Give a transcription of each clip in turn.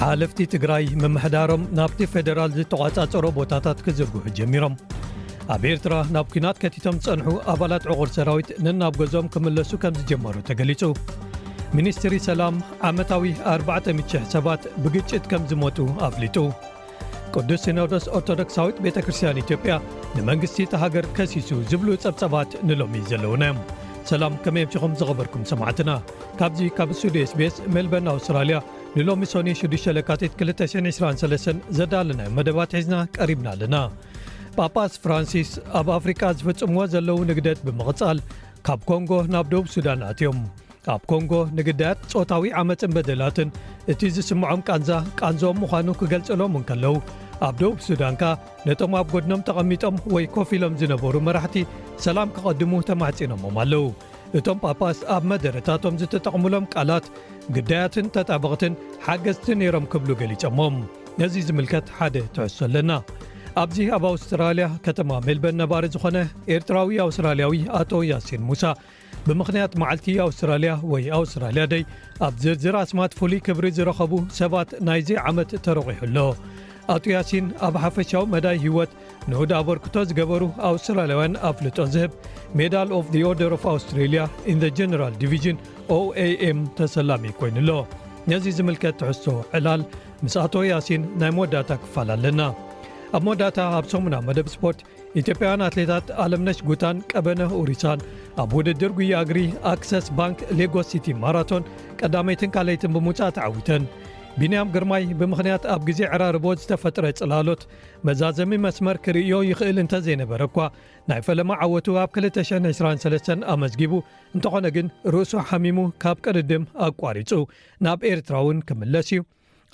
ሓለፍቲ ትግራይ ምምሕዳሮም ናብቲ ፌደራል ዝተቋጻጸሮ ቦታታት ክዝርግሑ ጀሚሮም ኣብ ኤርትራ ናብ ኩናት ከቲቶም ዝጸንሑ ኣባላት ዕቑር ሰራዊት ንናብ ገዞም ክምለሱ ከም ዝጀመሩ ተገሊጹ ሚኒስትሪ ሰላም ዓመታዊ 40000 ሰባት ብግጭት ከም ዝሞቱ ኣፍሊጡ ቅዱስ ሲኖዶስ ኦርቶዶክሳዊት ቤተ ክርስትያን ኢትዮጵያ ንመንግስቲ እቲ ሃገር ከሲሱ ዝብሉ ጸብጸባት ንሎሚ ዘለዉና እዮም ሰላም ከመይ ኣምሽኹም ዝኸበርኩም ሰማዕትና ካብዚ ካብ ስቱድዮ ስቤስ ሜልበርን ኣውስትራልያ ንሎሚ ሰኑይ ሽዱሽተ ለካቲት ክልተ ሽሕን ዕስራን ሰለስተን ዘዳለናዮም መደባት ሒዝና ቀሪብና ኣለና። ጳጳስ ፍራንሲስ ኣብ ኣፍሪቃ ዝፍጽምዎ ዘለዉ ንግደት ብምቕጻል ካብ ኮንጎ ናብ ደቡብ ሱዳን ኣትዮም ኣብ ኮንጎ ንግዳያት ጾታዊ ዓመፅን በደላትን እቲ ዝስምዖም ቃንዛ ቃንዞኦም ምዃኑ ክገልጽሎም እንከለዉ ኣብ ደቡብ ሱዳንካ ነቶም ኣብ ጎድኖም ተቐሚጦም ወይ ኮፍ ኢሎም ዝነበሩ መራሕቲ ሰላም ክቐድሙ ተማሕጺኖሞም ኣለዉ እቶም ጳጳስ ኣብ መደረታቶም ዝተጠቕሙሎም ቃላት ግዳያትን ተጣበቕትን ሓገዝቲ ነይሮም ክብሉ ገሊጸሞም። ነዚ ዝምልከት ሓደ ትሕሶ ኣለና። ኣብዚ ኣብ ኣውስትራልያ ከተማ ሜልበን ነባሪ ዝኾነ ኤርትራዊ ኣውስትራልያዊ ኣቶ ያሲን ሙሳ ብምኽንያት መዓልቲ ኣውስትራልያ ወይ ኣውስትራልያ ደይ ኣብ ዝርዝር ኣስማት ፍሉይ ክብሪ ዝረኸቡ ሰባት ናይዚ ዓመት ተረቑሑ ኣሎ ኣቶ ያሲን ኣብ ሓፈሻዊ መዳይ ህይወት ንኡድ ኣበርክቶ ዝገበሩ ኣውስትራልያውያን ኣፍልጦ ዝህብ ሜዳል ኦፍ ዘ ኦርደር ኦፍ ኣውስትሬልያ ኢን ዘ ጀነራል ዲቪዥን ኦኣም ተሰላሚ ኮይኑ ኣሎ ነዚ ዝምልከት ትሕዝቶ ዕላል ምስ ኣቶ ያሲን ናይ መወዳእታ ክፋል ኣለና ኣብ መወዳእታ ኣብ ሰሙና መደብ ስፖርት ኢትዮጵያውያን ኣትሌታት ኣለምነሽ ጉታን ቀበነ ኡሪሳን ኣብ ውድድር ጉያ እግሪ ኣክሰስ ባንክ ሌጎስ ሲቲ ማራቶን ቀዳመይትን ካለይትን ብምውፃእ ተዓዊተን ቢንያም ግርማይ ብምኽንያት ኣብ ግዜ ዕራርቦ ዝተፈጥረ ፅላሎት መዛዘሚ መስመር ክርእዮ ይኽእል እንተዘይነበረ እኳ ናይ ፈለማ ዓወቱ ኣብ 2023 ኣመዝጊቡ፣ እንተኾነ ግን ርእሱ ሓሚሙ ካብ ቅድድም ኣቋሪጹ ናብ ኤርትራ እውን ክምለስ እዩ።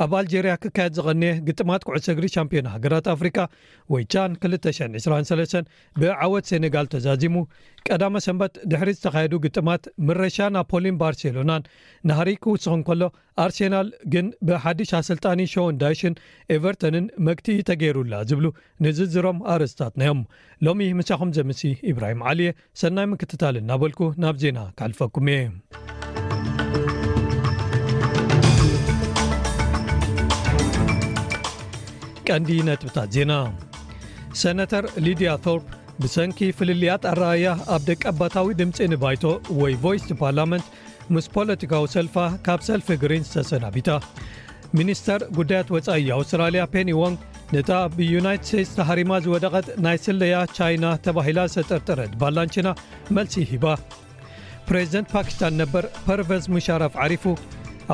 ኣብ ኣልጀርያ ክካየድ ዝቐነየ ግጥማት ኩዕሶ እግሪ ሻምፒዮና ሃገራት ኣፍሪካ ወይ ቻን 2023 ብዓወት ሴኔጋል ተዛዚሙ ቀዳመ ሰንበት ድሕሪ ዝተኻየዱ ግጥማት ምረሻ ናፖሊን ባርሴሎናን ናህሪ ክውስኽ እንከሎ ኣርሴናል ግን ብሓድሽ ኣሰልጣኒ ሾን ዳይሽን ኤቨርተንን መግትኢ ተገይሩላ ዝብሉ ንዝዝሮም ኣርእስታትና'ዮም ሎሚ ምሳኹም ዘምሲ ኢብራሂም ዓሊየ ሰናይ ምክትታል እናበልኩ ናብ ዜና ካልፈኩም እየ። ቀንዲ ነጥብታት ዜና ሰነተር ሊድያ ቶርፕ ብሰንኪ ፍልልያት ኣረኣያ ኣብ ደቀባታዊ ድምፂ ንባይቶ ወይ ቮይስ ፓርላመንት ምስ ፖለቲካዊ ሰልፋ ካብ ሰልፊ ግሪንስ ተሰናቢታ። ሚኒስተር ጉዳያት ወጻኢ ኣውስትራልያ ፔኒ ዎንግ ነታ ብዩናይትድ ስቴትስ ተሃሪማ ዝወደቐት ናይ ስለያ ቻይና ተባሂላ ዝተጠርጠረት ባላንቺና መልሲ ሂባ። ፕሬዚደንት ፓኪስታን ነበር ፐርቨዝ ሙሻራፍ ዓሪፉ።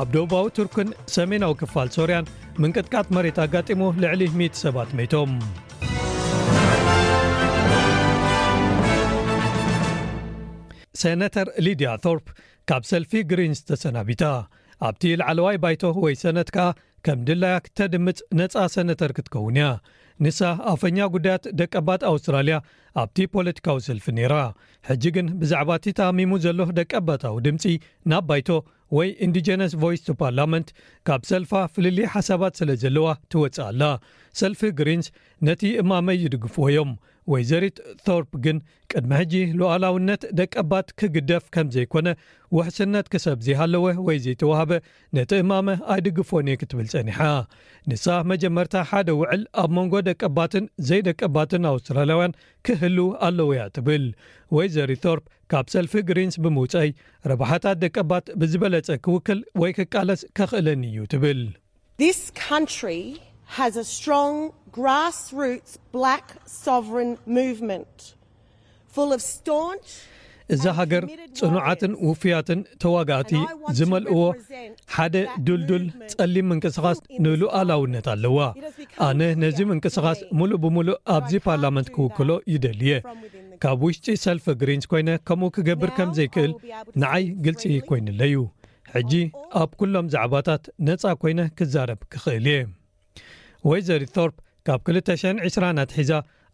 ኣብ ደቡባዊ ቱርክን ሰሜናዊ ክፋል ሶርያን ምንቅጥቃጥ መሬት ኣጋጢሙ ልዕሊ 100 ሰባት መይቶም ሰነተር ሊድያ ቶርፕ ካብ ሰልፊ ግሪንስ ተሰናቢታ። ኣብቲ ላዕለዋይ ባይቶ ወይ ሰነት ከኣ ከም ድላያ ክተድምጽ ነጻ ሰነተር ክትከውን እያ። ንሳ ኣፈኛ ጉዳያት ደቀባት ኣውስትራልያ ኣብቲ ፖለቲካዊ ሰልፊ ነይራ። ሕጂ ግን ብዛዕባ እቲ ተኣሚሙ ዘሎ ደቀባታዊ ድምጺ ናብ ባይቶ ወይ ኢንዲጀነስ ቮይስ ቱ ፓርላመንት ካብ ሰልፋ ፍልልይ ሓሳባት ስለ ዘለዋ ትወጽእ ኣላ። ሰልፊ ግሪንስ ነቲ እማመ ይድግፍዎ እዮም። ወይዘሪት ቶርፕ ግን ቅድሚ ሕጂ ሉኣላውነት ደቀባት ክግደፍ ከም ዘይኮነ ውሕስነት ክሰብ ዘይሃለወ ወይ ዘይተዋህበ ነቲ እማመ ኣይድግፎን እየ ክትብል ጸኒሓ። ንሳ መጀመርታ ሓደ ውዕል ኣብ መንጎ ደቀባትን ዘይደቀባትን ኣውስትራልያውያን ክህሉ ኣለዎ እያ ትብል። ወይዘሪት ቶርፕ ካብ ሰልፊ ግሪንስ ብምውጸይ ረብሓታት ደቀባት ብዝበለጸ ክውክል ወይ ክቃለስ ከኽእለኒ እዩ ትብል። This country has a strong grassroots black sovereign movement full of staunch እዛ ሃገር ጽኑዓትን ውፉያትን ተዋጋእቲ ዝመልእዎ ሓደ ዱልዱል ጸሊም ምንቅስቓስ ንሉኣላውነት ኣለዋ። ኣነ ነዚ ምንቅስቓስ ምሉእ ብምሉእ ኣብዚ ፓርላመንት ክውክሎ ይደሊ እየ። ካብ ውሽጢ ሰልፊ ግሪንስ ኮይነ ከምኡ ክገብር ከም ዘይክእል ንዓይ ግልጺ ኮይኑለይ እዩ። ሕጂ ኣብ ኩሎም ዛዕባታት ነጻ ኮይነ ክዛረብ ክኽእል እየ። ወይዘሪት ቶርፕ ካብ ክልተ ሽሕን ዕስራን ኣትሒዛ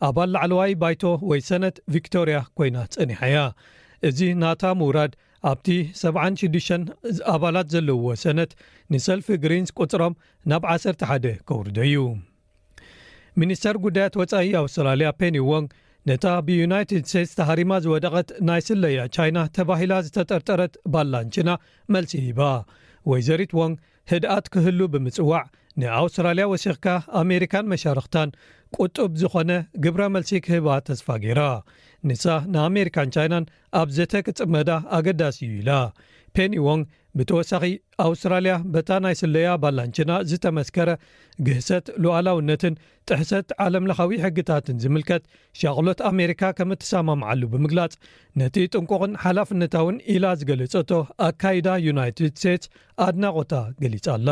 ኣባል ላዕለዋይ ባይቶ ወይ ሰነት ቪክቶርያ ኮይና ጸኒሓ እያ። እዚ ናታ ምውራድ ኣብቲ ሰብዓን ሽዱሽተን ኣባላት ዘለውዎ ሰነት ንሰልፊ ግሪንስ ቁጽሮም ናብ ዓሰርተ ሓደ ከውርዶ እዩ። ሚኒስተር ጉዳያት ወጻኢ ኣውስትራልያ ፔኒ ዎንግ ነታ ብዩናይትድ ስቴትስ ተሃሪማ ዝወደቐት ናይ ስለያ ቻይና ተባሂላ ዝተጠርጠረት ባላንቺና መልሲ ሂባ ወይዘሪት ዎንግ ህድኣት ክህሉ ብምጽዋዕ ንኣውስትራልያ ወሲኽካ ኣሜሪካን መሻርኽታን ቁጡብ ዝኾነ ግብረ መልሲ ክህባ ተስፋ ገይራ ንሳ ንኣሜሪካን ቻይናን ኣብ ዘተ ክጽመዳ ኣገዳሲ እዩ ኢላ ፔኒ ዎንግ ብተወሳኺ ኣውስትራልያ በታ ናይ ስለያ ባላንችና ዝተመስከረ ግህሰት ሉኣላውነትን ጥሕሰት ዓለምለኻዊ ሕግታትን ዝምልከት ሻቕሎት ኣሜሪካ ከም እትሰማምዓሉ ብምግላጽ ነቲ ጥንቁቕን ሓላፍነታውን ኢላ ዝገለጸቶ ኣካይዳ ዩናይትድ ስቴትስ ኣድናቖታ ገሊጻ ኣላ።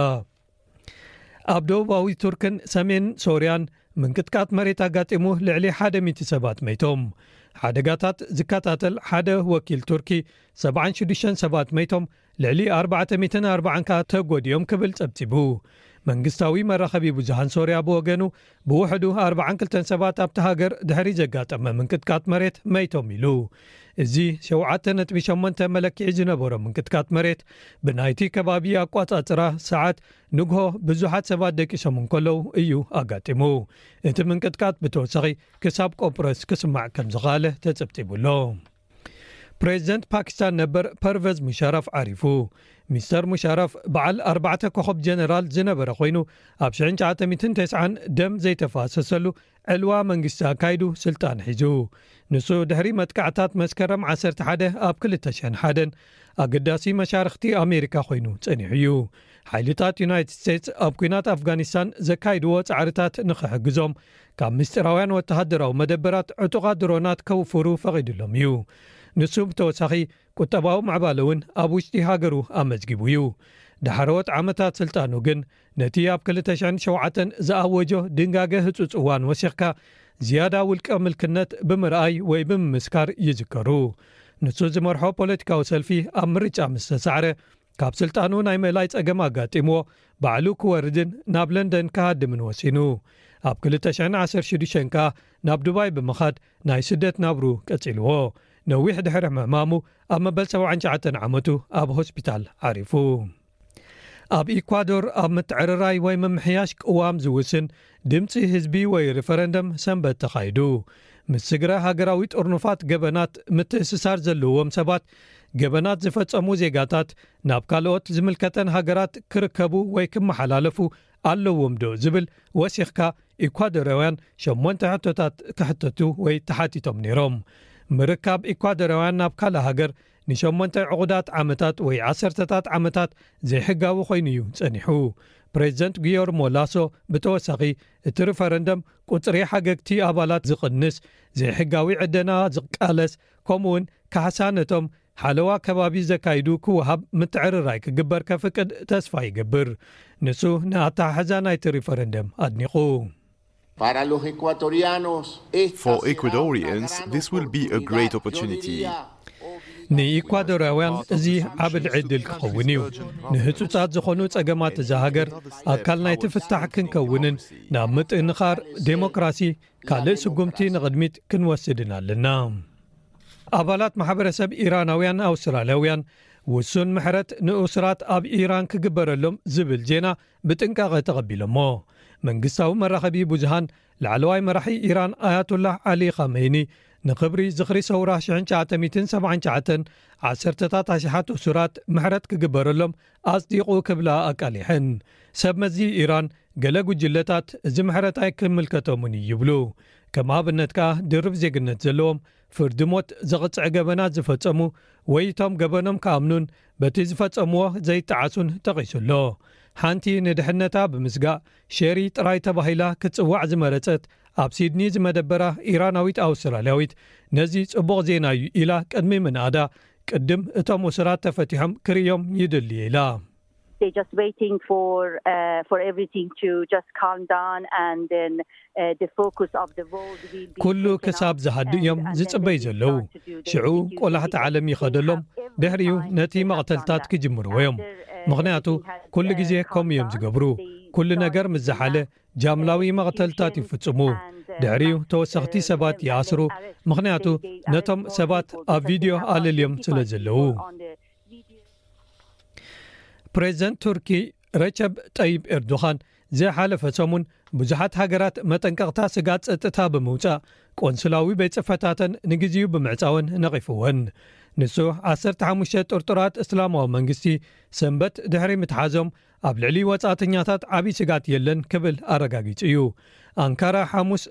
ኣብ ደቡባዊ ቱርክን ሰሜን ሶርያን ምንቅጥቃጥ መሬት ኣጋጢሙ ልዕሊ ሓደ ሚእቲ ሰባት መይቶም። ሓደጋታት ዝከታተል ሓደ ወኪል ቱርኪ፣ ሰብዓን ሽዱሽተን ሰባት መይቶም፣ ልዕሊ ኣርባዕተ ሚእትን ኣርባዓን ከኣ ተጎዲኦም ክብል ጸብጺቡ። መንግስታዊ መራኸቢ ብዙሃን ሶርያ ብወገኑ፣ ብውሕዱ ኣርብዓን ክልተን ሰባት ኣብታ ሃገር ድሕሪ ዘጋጠመ ምንቅጥቃጥ መሬት መይቶም ኢሉ። እዚ ሸውዓተ ነጥቢ ሸሞንተ መለክዒ ዝነበሮ ምንቅጥቃጥ መሬት ብናይቲ ከባቢ ኣቋጻጽራ ሰዓት ንግሆ ብዙሓት ሰባት ደቂሶም እንከለው እዩ ኣጋጢሙ። እቲ ምንቅጥቃጥ ብተወሳኺ ክሳብ ቆጵረስ ክስማዕ ከምዝኸኣለ ተጽብጺቡ'ሎ። ፕሬዚደንት ፓኪስታን ነበር ፐርቨዝ ሙሻራፍ ዓሪፉ። ሚስተር ሙሻራፍ በዓል ኣርባዕተ ኮኾብ ጀነራል ዝነበረ ኮይኑ ኣብ ሽሕን ትሽዓተ ሚእትን ተስዓን ደም ዘይተፋሰሰሉ ዕልዋ መንግስቲ ኣካይዱ ስልጣን ሒዙ። ንሱ ድሕሪ መጥቃዕታት መስከረም ዓሰርተ ሓደ ኣብ ክልተ ሽሕን ሓደን ኣገዳሲ መሻርኽቲ ኣሜሪካ ኮይኑ ጸኒሑ እዩ። ሓይልታት ዩናይትድ ስቴትስ ኣብ ኲናት ኣፍጋኒስታን ዘካይድዎ ጻዕርታት ንኽሕግዞም ካብ ምስጢራውያን ወተሃደራዊ መደበራት ዕጡቓት ድሮናት ከውፍሩ ፈቒዱሎም እዩ። ንሱ ብተወሳኺ ቁጠባዊ ምዕባለ እውን ኣብ ውሽጢ ሃገሩ ኣመዝጊቡ እዩ። ዳሕረዎት ዓመታት ስልጣኑ ግን ነቲ ኣብ ክልተ ሽሕን ሸውዓተን ዝኣወጆ ድንጋገ ህጹጽ እዋን ወሲኽካ ዝያዳ ውልቀ ምልክነት ብምርኣይ ወይ ብምምስካር ይዝከሩ። ንሱ ዝመርሖ ፖለቲካዊ ሰልፊ ኣብ ምርጫ ምስ ተሳዕረ፣ ካብ ስልጣኑ ናይ ምእላይ ጸገም ኣጋጢምዎ ባዕሉ ክወርድን ናብ ለንደን ክሃድምን ወሲኑ። ኣብ ክልተ ሽሕን ዓሰርተ ሽዱሽተን ከኣ ናብ ዱባይ ብምኻድ ናይ ስደት ናብርኡ ቀጺልዎ። ነዊሕ ድሕሪ ምሕማሙ ኣብ መበል ሰብዓን ትሽዓተን ዓመቱ ኣብ ሆስፒታል ዓሪፉ። ኣብ ኢኳዶር ኣብ ምትዕርራይ ወይ ምምሕያሽ ቅዋም ዝውስን ድምጺ ህዝቢ ወይ ሪፈረንደም ሰንበት ተኻይዱ። ምስ ስግረ ሃገራዊ ጥርኑፋት ገበናት ምትእስሳር ዘለዎም ሰባት፣ ገበናት ዝፈጸሙ ዜጋታት ናብ ካልኦት ዝምልከተን ሃገራት ክርከቡ ወይ ክመሓላለፉ ኣለዎም'ዶ ዝብል ወሲኽካ ኢኳዶራውያን ሸሞንተ ሕቶታት ክሕተቱ ወይ ተሓቲቶም ነይሮም። ምርካብ ኢኳዶራውያን ናብ ካልእ ሃገር ንሸሞንተ ዕቑዳት ዓመታት ወይ ዓሰርተታት ዓመታት ዘይሕጋዊ ኮይኑ እዩ ጸኒሑ። ፕሬዝደንት ጉዮርሞ ላሶ ብተወሳኺ እቲ ርፈረንደም ቁጽሪ ሓገግቲ ኣባላት ዝቕንስ፣ ዘይሕጋዊ ዕደና ዝቃለስ ከምኡ'ውን ካሕሳ ነቶም ሓለዋ ከባቢ ዘካይዱ ክወሃብ ምትዕርራይ ክግበር ከፍቅድ ተስፋ ይገብር። ንሱ ንኣተሓሕዛ ናይቲ ሪፈረንደም ኣድኒቑ። For Ecuadorians, this will be a great opportunity. ንኢኳዶራውያን እዚ ዓቢ ዕድል ክኸውን እዩ። ንህጹጻት ዝኾኑ ጸገማት እዛ ሃገር ኣካል ናይቲ ፍታሕ ክንከውንን ናብ ምጥንኻር ዴሞክራሲ ካልእ ስጉምቲ ንቕድሚት ክንወስድን ኣለና። ኣባላት ማሕበረሰብ ኢራናውያን ኣውስትራልያውያን ውሱን ምሕረት ንእሱራት ኣብ ኢራን ክግበረሎም ዝብል ዜና ብጥንቃቐ ተቐቢሎሞ። መንግስታዊ መራኸቢ ብዙሃን፣ ላዕለዋይ መራሒ ኢራን ኣያቶላህ ዓሊ ኻመይኒ፣ ንኽብሪ ዝኽሪ ሰውራ ሽሕን ትሽዓተ ሚእትን ሰብዓን ትሽዓተን፣ ዓሰርተታት ኣሽሓት እሱራት ምሕረት ክግበረሎም ኣጽዲቑ ክብላ ኣቃሊሐን። ሰብ መዚ ኢራን ገለ ጕጅለታት እዚ ምሕረት ኣይክምልከቶምን እዩ ይብሉ። ከም ኣብነት ከኣ ድርብ ዜግነት ዘለዎም፣ ፍርዲ ሞት ዘቕጽዕ ገበናት ዝፈጸሙ ወይ እቶም ገበኖም ክኣምኑን በቲ ዝፈጸምዎ ዘይጠዓሱን ጠቒሱ ኣሎ። ሓንቲ ንድሕነታ ብምስጋእ ሼሪ ጥራይ ተባሂላ ክትጽዋዕ ዝመረጸት ኣብ ሲድኒ ዝመደበራ ኢራናዊት ኣውስትራልያዊት ነዚ ጽቡቕ ዜና'ዩ ኢላ ቅድሚ ምንኣዳ ቅድም እቶም እሱራት ተፈቲሖም ክርእዮም ይድሊ'የ ኢላ። ኩሉ ክሳብ ዝሃድእ እዮም ዝጽበዩ ዘለዉ ሽዑ ቆላሕታ ዓለም ይኸደሎም ድሕሪኡ ነቲ መቕተልታት ክጅምርዎ እዮም ምኽንያቱ ኩሉ ግዜ ከምኡ እዮም ዝገብሩ ኩሉ ነገር ምስ ዝሓለ ጃምላዊ መቕተልታት ይፍጽሙ ድሕሪኡ ተወሰኽቲ ሰባት ይኣስሩ ምኽንያቱ ነቶም ሰባት ኣብ ቪድዮ ኣለልዮም ስለ ዘለዉ ፕሬዚደንት ቱርኪ ረቸብ ጠይብ ኤርዶኻን ዝሓለፈ ሰሙን ብዙሓት ሃገራት መጠንቀቕታ ስግኣት ጸጥታ ብምውጻእ ቆንስላዊ ቤት ጽፈታተን ንግዜኡ ብምዕጻወን ነቒፍወን። ንሱ ዓሰርተ ሓሙሽተ ጥርጡራት እስላማዊ መንግስቲ ሰንበት ድሕሪ ምትሓዞም ኣብ ልዕሊ ወጻእተኛታት ዓቢ ስግኣት የለን ክብል ኣረጋጊጹ እዩ። ኣንካራ ሓሙስ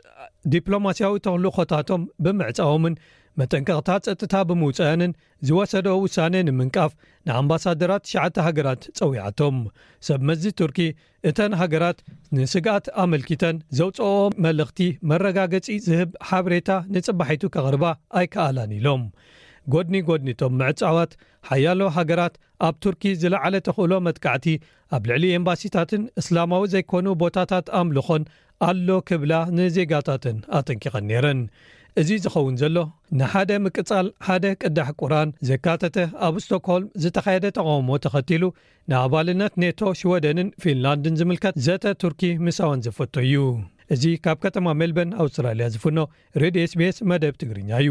ዲፕሎማስያዊ ተልእኾታቶም ብምዕጻዎምን መጠንቀቕታ ጸጥታ ብምውጻኣንን ዝወሰደኦ ውሳነ ንምንቃፍ ንኣምባሳደራት ትሽዓተ ሃገራት ጸዊዓቶም። ሰብ መዚ ቱርኪ እተን ሃገራት ንስግኣት ኣመልኪተን ዘውጽኣኦ መልእኽቲ መረጋገጺ ዝህብ ሓበሬታ ንጽባሒቱ ከቕርባ ኣይከኣላን ኢሎም። ጎድኒ ጎድኒ እቶም ምዕጻዋት፣ ሓያሎ ሃገራት ኣብ ቱርኪ ዝለዓለ ተኽእሎ መጥቃዕቲ ኣብ ልዕሊ ኤምባሲታትን እስላማዊ ዘይኮኑ ቦታታት ኣምልኾን ኣሎ ክብላ ንዜጋታተን ኣጠንቂቐን ነይረን። እዚ ዝኸውን ዘሎ፣ ንሓደ ምቅጻል ሓደ ቅዳሕ ቁራን ዘካተተ ኣብ ስቶክሆልም ዝተኻየደ ተቓውሞ ተኸቲሉ ንኣባልነት ኔቶ ሽወደንን ፊንላንድን ዝምልከት ዘተ ቱርኪ ምሳወን ዘፈቶ እዩ። እዚ ካብ ከተማ ሜልበርን ኣውስትራልያ ዝፍኖ ሬድዮ ኤስቢኤስ መደብ ትግርኛ እዩ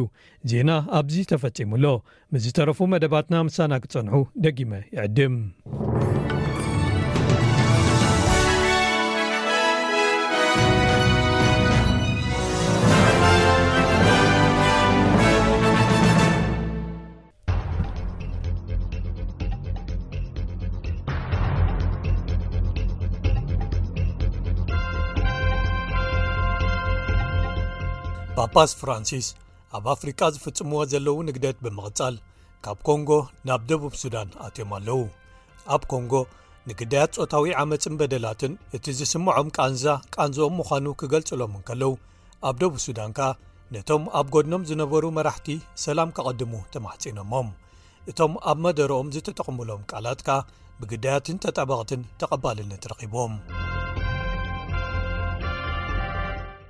ዜና ኣብዚ ተፈጺሙ ኣሎ ምስ ዝተረፉ መደባትና ምሳና ክጸንሑ ደጊመ ይዕድም። ፓፓስ ፍራንሲስ ኣብ ኣፍሪቃ ዝፍጽምዎ ዘለዉ ንግደት ብምቕጻል ካብ ኮንጎ ናብ ደቡብ ሱዳን ኣትዮም ኣለዉ ኣብ ኮንጎ ንግዳያት ጾታዊ ዓመፅን በደላትን እቲ ዝስምዖም ቃንዛ ቃንዝኦም ምዃኑ ክገልጽሎም እንከለዉ ኣብ ደቡብ ሱዳን ከኣ ነቶም ኣብ ጐድኖም ዝነበሩ መራሕቲ ሰላም ከቐድሙ ተማሕጺኖሞም እቶም ኣብ መደሮኦም ዝተጠቕሙሎም ቃላት ከኣ ብግዳያትን ተጠበቕትን ተቐባልነት ረኺቦም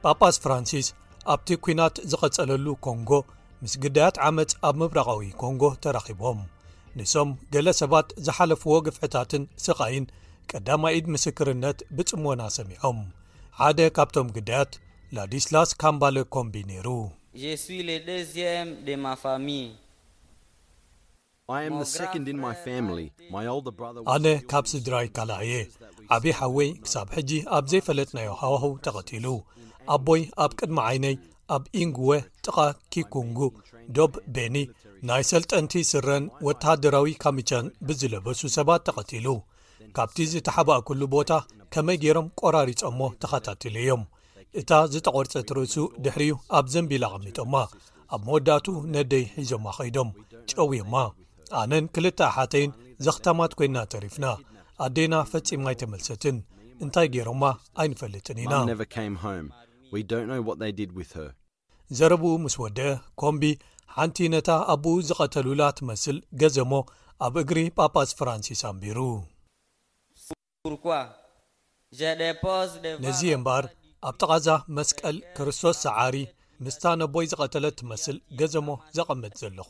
ጳጳስ ፍራንሲስ ኣብቲ ኲናት ዝቐጸለሉ ኮንጎ ምስ ግዳያት ዓመፅ ኣብ ምብራቓዊ ኮንጎ ተራኺቦም ንሶም ገለ ሰባት ዝሓለፍዎ ግፍዕታትን ስቓይን ቀዳማይ ኢድ ምስክርነት ብጽሞና ሰሚዖም ሓደ ካብቶም ግዳያት ላዲስላስ ካምባለ ኮምቢ ነይሩ። ኣነ ካብ ስድራይ ካልኣይ እየ። ዓብዪ ሓወይ ክሳብ ሕጂ ኣብ ዘይፈለጥናዮ ሃዋህው ተቐቲሉ። ኣቦይ ኣብ ቅድሚ ዓይነይ ኣብ ኢንግወ ጥቓ ኪኩንጉ፣ ዶብ ቤኒ፣ ናይ ሰልጠንቲ ስረን ወተሃደራዊ ካምቻን ብዝለበሱ ሰባት ተቐቲሉ። ካብቲ ዝተሓባእኩሉ ቦታ ከመይ ገይሮም ቆራሪጾሞ ተኸታትሉ እዮም እታ ዝተቖርጸት ርእሱ ድሕሪኡ ኣብ ዘንቢል ኣቐሚጦማ ኣብ መወዳእቱ ነደይ ሒዞማ ኸይዶም ጨውዮማ ኣነን ክልተ ኣሓተይን ዘኽታማት ኰይና ተሪፍና ኣዴና ፈጺማ ኣይተመልሰትን እንታይ ገይሮማ ኣይንፈልጥን ኢና ዘረብኡ ምስ ወድአ ኮምቢ ሓንቲ ነታ ኣቦኡ ዝቐተሉላ ትመስል ገዘሞ ኣብ እግሪ ጳጳስ ፍራንሲስ ኣንቢሩ። ነዚ'የ እምበኣር ኣብ ጥቓ'ዛ መስቀል ክርስቶስ ሰዓሪ ምስታ ነቦይ ዝቐተለት ትመስል ገዘሞ ዘቐምጥ ዘለኹ።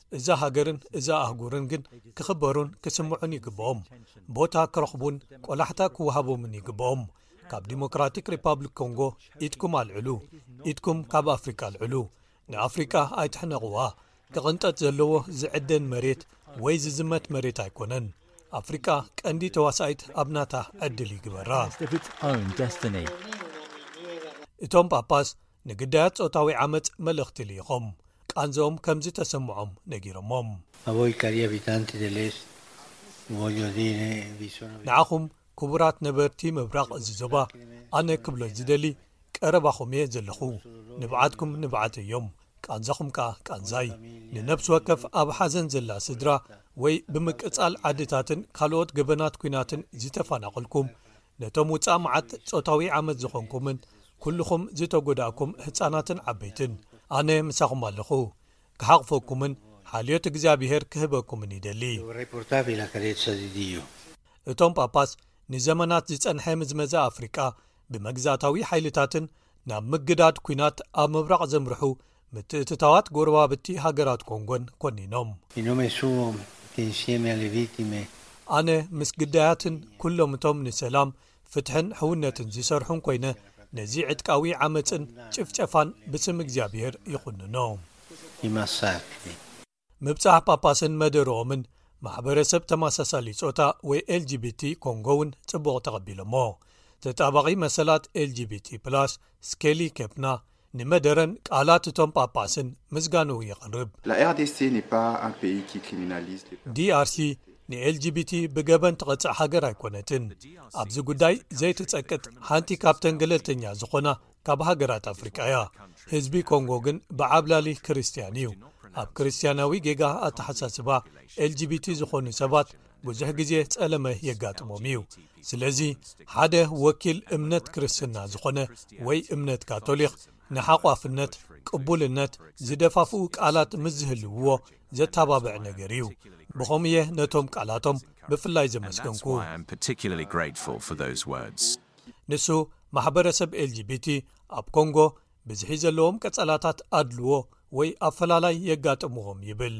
እዛ ሃገርን እዛ ኣህጉርን ግን ክኽበሩን ክስምዑን ይግብኦም ቦታ ክረኽቡን ቆላሕታ ክወሃቦምን ይግብኦም ካብ ዲሞክራቲክ ሪፓብሊክ ኮንጎ ኢድኩም ኣልዕሉ ኢድኩም ካብ ኣፍሪቃ ኣልዕሉ ንኣፍሪቃ ኣይትሕነቕዋ ክቕንጠት ዘለዎ ዝዕደን መሬት ወይ ዝዝመት መሬት ኣይኮነን ኣፍሪቃ ቀንዲ ተዋሳኢት ኣብ ናታ ዕድል ይግበራ እቶም ጳጳስ ንግዳያት ጾታዊ ዓመጽ መልእኽቲ ልኢኾም ቃንዝኦም ከም ዝተሰምዖም ነጊሮሞም። ንዓኹም ክቡራት ነበርቲ ምብራቕ እዚ ዞባ ኣነ ክብሎ ዝደሊ ቀረባኹም እየ ዘለኹ። ንብዓትኩም ንብዓተይ እዮም ቃንዛኹም ከኣ ቃንዛይ። ንነብሲ ወከፍ ኣብ ሓዘን ዘላ ስድራ ወይ ብምቅጻል ዓድታትን ካልኦት ገበናት ኲናትን ዝተፋናቐልኩም፣ ነቶም ውጻእ መዓት ጾታዊ ዓመጽ ዝኾንኩምን ኩሉኹም ዝተጎዳእኩም ህጻናትን ዓበይትን ኣነ ምሳኹም ኣለኹ ክሓቕፈኩምን ሓልዮት እግዚኣብሄር ክህበኩምን ይደሊ። እቶም ጳጳስ ንዘመናት ዝጸንሐ ምዝመዛ ኣፍሪቃ ብመግዛእታዊ ሓይልታትን ናብ ምግዳድ ኲናት ኣብ ምብራቕ ዘምርሑ ምትእትታዋት ጎረባብቲ ሃገራት ኮንጎን ኮኒኖም። ኣነ ምስ ግዳያትን ኩሎም እቶም ንሰላም፣ ፍትሕን ሕውነትን ዝሰርሑን ኮይነ ነዚ ዕጥቃዊ ዓመጽን ጭፍጨፋን ብስም እግዚኣብሄር ይኹንኖ። ምብጻሕ ጳጳስን መደርኦምን ማሕበረሰብ ተመሳሳሊ ጾታ ወይ lgbt ኮንጎ እውን ጽቡቕ ተቐቢሎሞ ተጣባቒ መሰላት lgbt plus ስኬሊ ኬፕና ንመደረን ቃላት እቶም ጳጳስን ምስጋንኡ የቕርብ drc ንlgbt ብገበን ትቐጽዕ ሃገር ኣይኮነትን ኣብዚ ጉዳይ ዘይትጸቅጥ ሓንቲ ካብተን ገለልተኛ ዝኾና ካብ ሃገራት ኣፍሪቃ እያ ህዝቢ ኮንጎ ግን ብዓብላሊ ክርስትያን እዩ ኣብ ክርስትያናዊ ጌጋ ኣተሓሳስባ ኤልጂቢቲ ዝኾኑ ሰባት ብዙሕ ግዜ ጸለመ የጋጥሞም እዩ ስለዚ ሓደ ወኪል እምነት ክርስትና ዝኾነ ወይ እምነት ካቶሊኽ ንሓቋፍነት ቅቡልነት ዝደፋፍኡ ቃላት ምስ ዝህልውዎ ዘተባብዕ ነገር እዩ ብኸምኡየ ነቶም ቃላቶም ብፍላይ ዘመስገንኩ ንሱ ማሕበረሰብ lgbt ኣብ ኮንጎ ብዝሒ ዘለዎም ቀጸላታት ኣድልዎ ወይ ኣፈላላይ የጋጥምዎም ይብል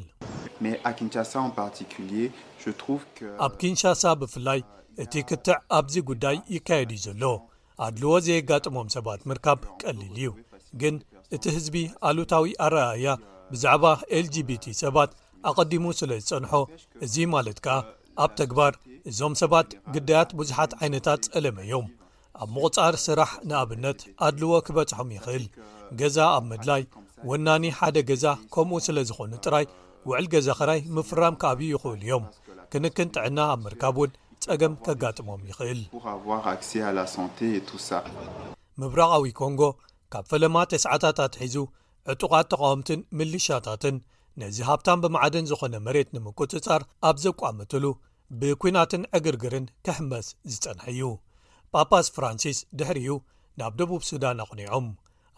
ኣብ ኪንሻሳ ብፍላይ እቲ ክትዕ ኣብዚ ጉዳይ ይካየድ እዩ ዘሎ ኣድልዎ ዘየጋጥሞም ሰባት ምርካብ ቀሊል እዩ ግን እቲ ህዝቢ ኣሉታዊ ኣረኣያ ብዛዕባ lgbt ሰባት ኣቐዲሙ ስለ ዝጸንሖ እዚ ማለት ከኣ ኣብ ተግባር እዞም ሰባት ግዳያት ብዙሓት ዓይነታት ጸለመ እዮም ኣብ ምቝጻር ስራሕ ንኣብነት ኣድልዎ ክበጽሖም ይኽእል ገዛ ኣብ ምድላይ ወናኒ ሓደ ገዛ ከምኡ ስለ ዝዀኑ ጥራይ ውዕል ገዛ ኸራይ ምፍራም ክኣብዩ ይኽእሉ እዮም ክንክን ጥዕና ኣብ ምርካብ እውን ጸገም ከጋጥሞም ይኽእል ምብራቓዊ ኮንጎ ካብ ፈለማ ተስዓታትትሒዙ ዕጡቓት ተቓወምትን ምልሻታትን ነዚ ሃብታም ብማዕድን ዝኾነ መሬት ንምቁጽጻር ኣብ ዘቋመትሉ ብኲናትን ዕግርግርን ክሕመስ ዝጸንሐ እዩ። ጳጳስ ፍራንሲስ ድሕሪኡ ናብ ደቡብ ሱዳን ኣቕኒዖም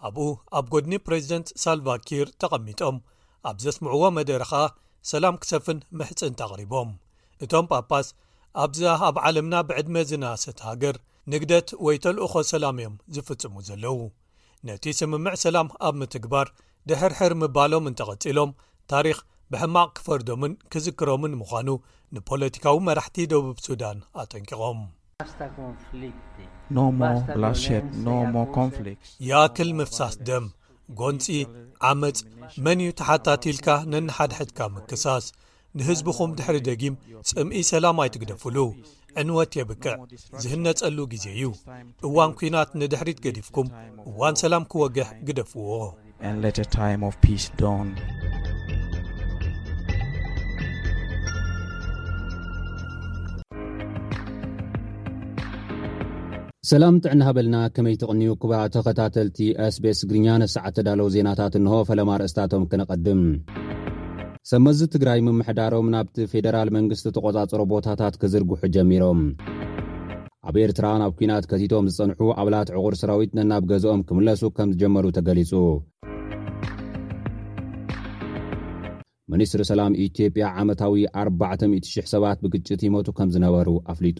ኣብኡ ኣብ ጐድኒ ፕረዚደንት ሳልቫ ኪር ተቐሚጦም ኣብ ዘስምዕዎ መደረ ኸኣ ሰላም ክሰፍን ምሕጽንታ ኣቕሪቦም። እቶም ጳጳስ ኣብዛ ኣብ ዓለምና ብዕድመ ዝነኣሰት ሃገር ንግደት ወይ ተልእኾ ሰላም እዮም ዝፍጽሙ ዘለዉ። ነቲ ስምምዕ ሰላም ኣብ ምትግባር ድሕርሕር ምባሎም እንተቐጺሎም ታሪኽ ብሕማቕ ክፈርዶምን ክዝክሮምን ምዃኑ ንፖለቲካዊ መራሕቲ ደቡብ ሱዳን ኣጠንቂቖም። ይኣክል ምፍሳስ ደም፣ ጎንጺ፣ ዓመጽ፣ መን እዩ ተሓታቲ ኢልካ ነንሓድሕድካ ምክሳስ፣ ንህዝብኹም ድሕሪ ደጊም ጽምኢ ሰላም ኣይትግደፉሉ ዕንወት የብቅዕ ዝህነጸሉ ግዜ እዩ እዋን ኩናት ንድሕሪት ገዲፍኩም እዋን ሰላም ክወግሕ ግደፍዎ ሰላም ጥዕና ሃበልና ከመይ ትቕንዩ ክቡራ ተኸታተልቲ ስቤስ ግርኛ ነሰዓት ተዳለዉ ዜናታት እንሆ ፈለማ ርእስታቶም ክነቐድም ሰብ መዚ ትግራይ ምምሕዳሮም ናብቲ ፌደራል መንግስቲ ተቖጻጽሮ ቦታታት ክዝርግሑ ጀሚሮም። ኣብ ኤርትራ ናብ ኲናት ከቲቶም ዝጸንሑ ኣባላት ዕቑር ሰራዊት ነናብ ገዝኦም ክምለሱ ከም ዝጀመሩ ተገሊጹ። ሚኒስትሪ ሰላም ኢትዮጵያ ዓመታዊ ኣርባዕተ ሚእቲ ሽሕ ሰባት ብግጭት ይሞቱ ከም ዝነበሩ ኣፍሊጡ።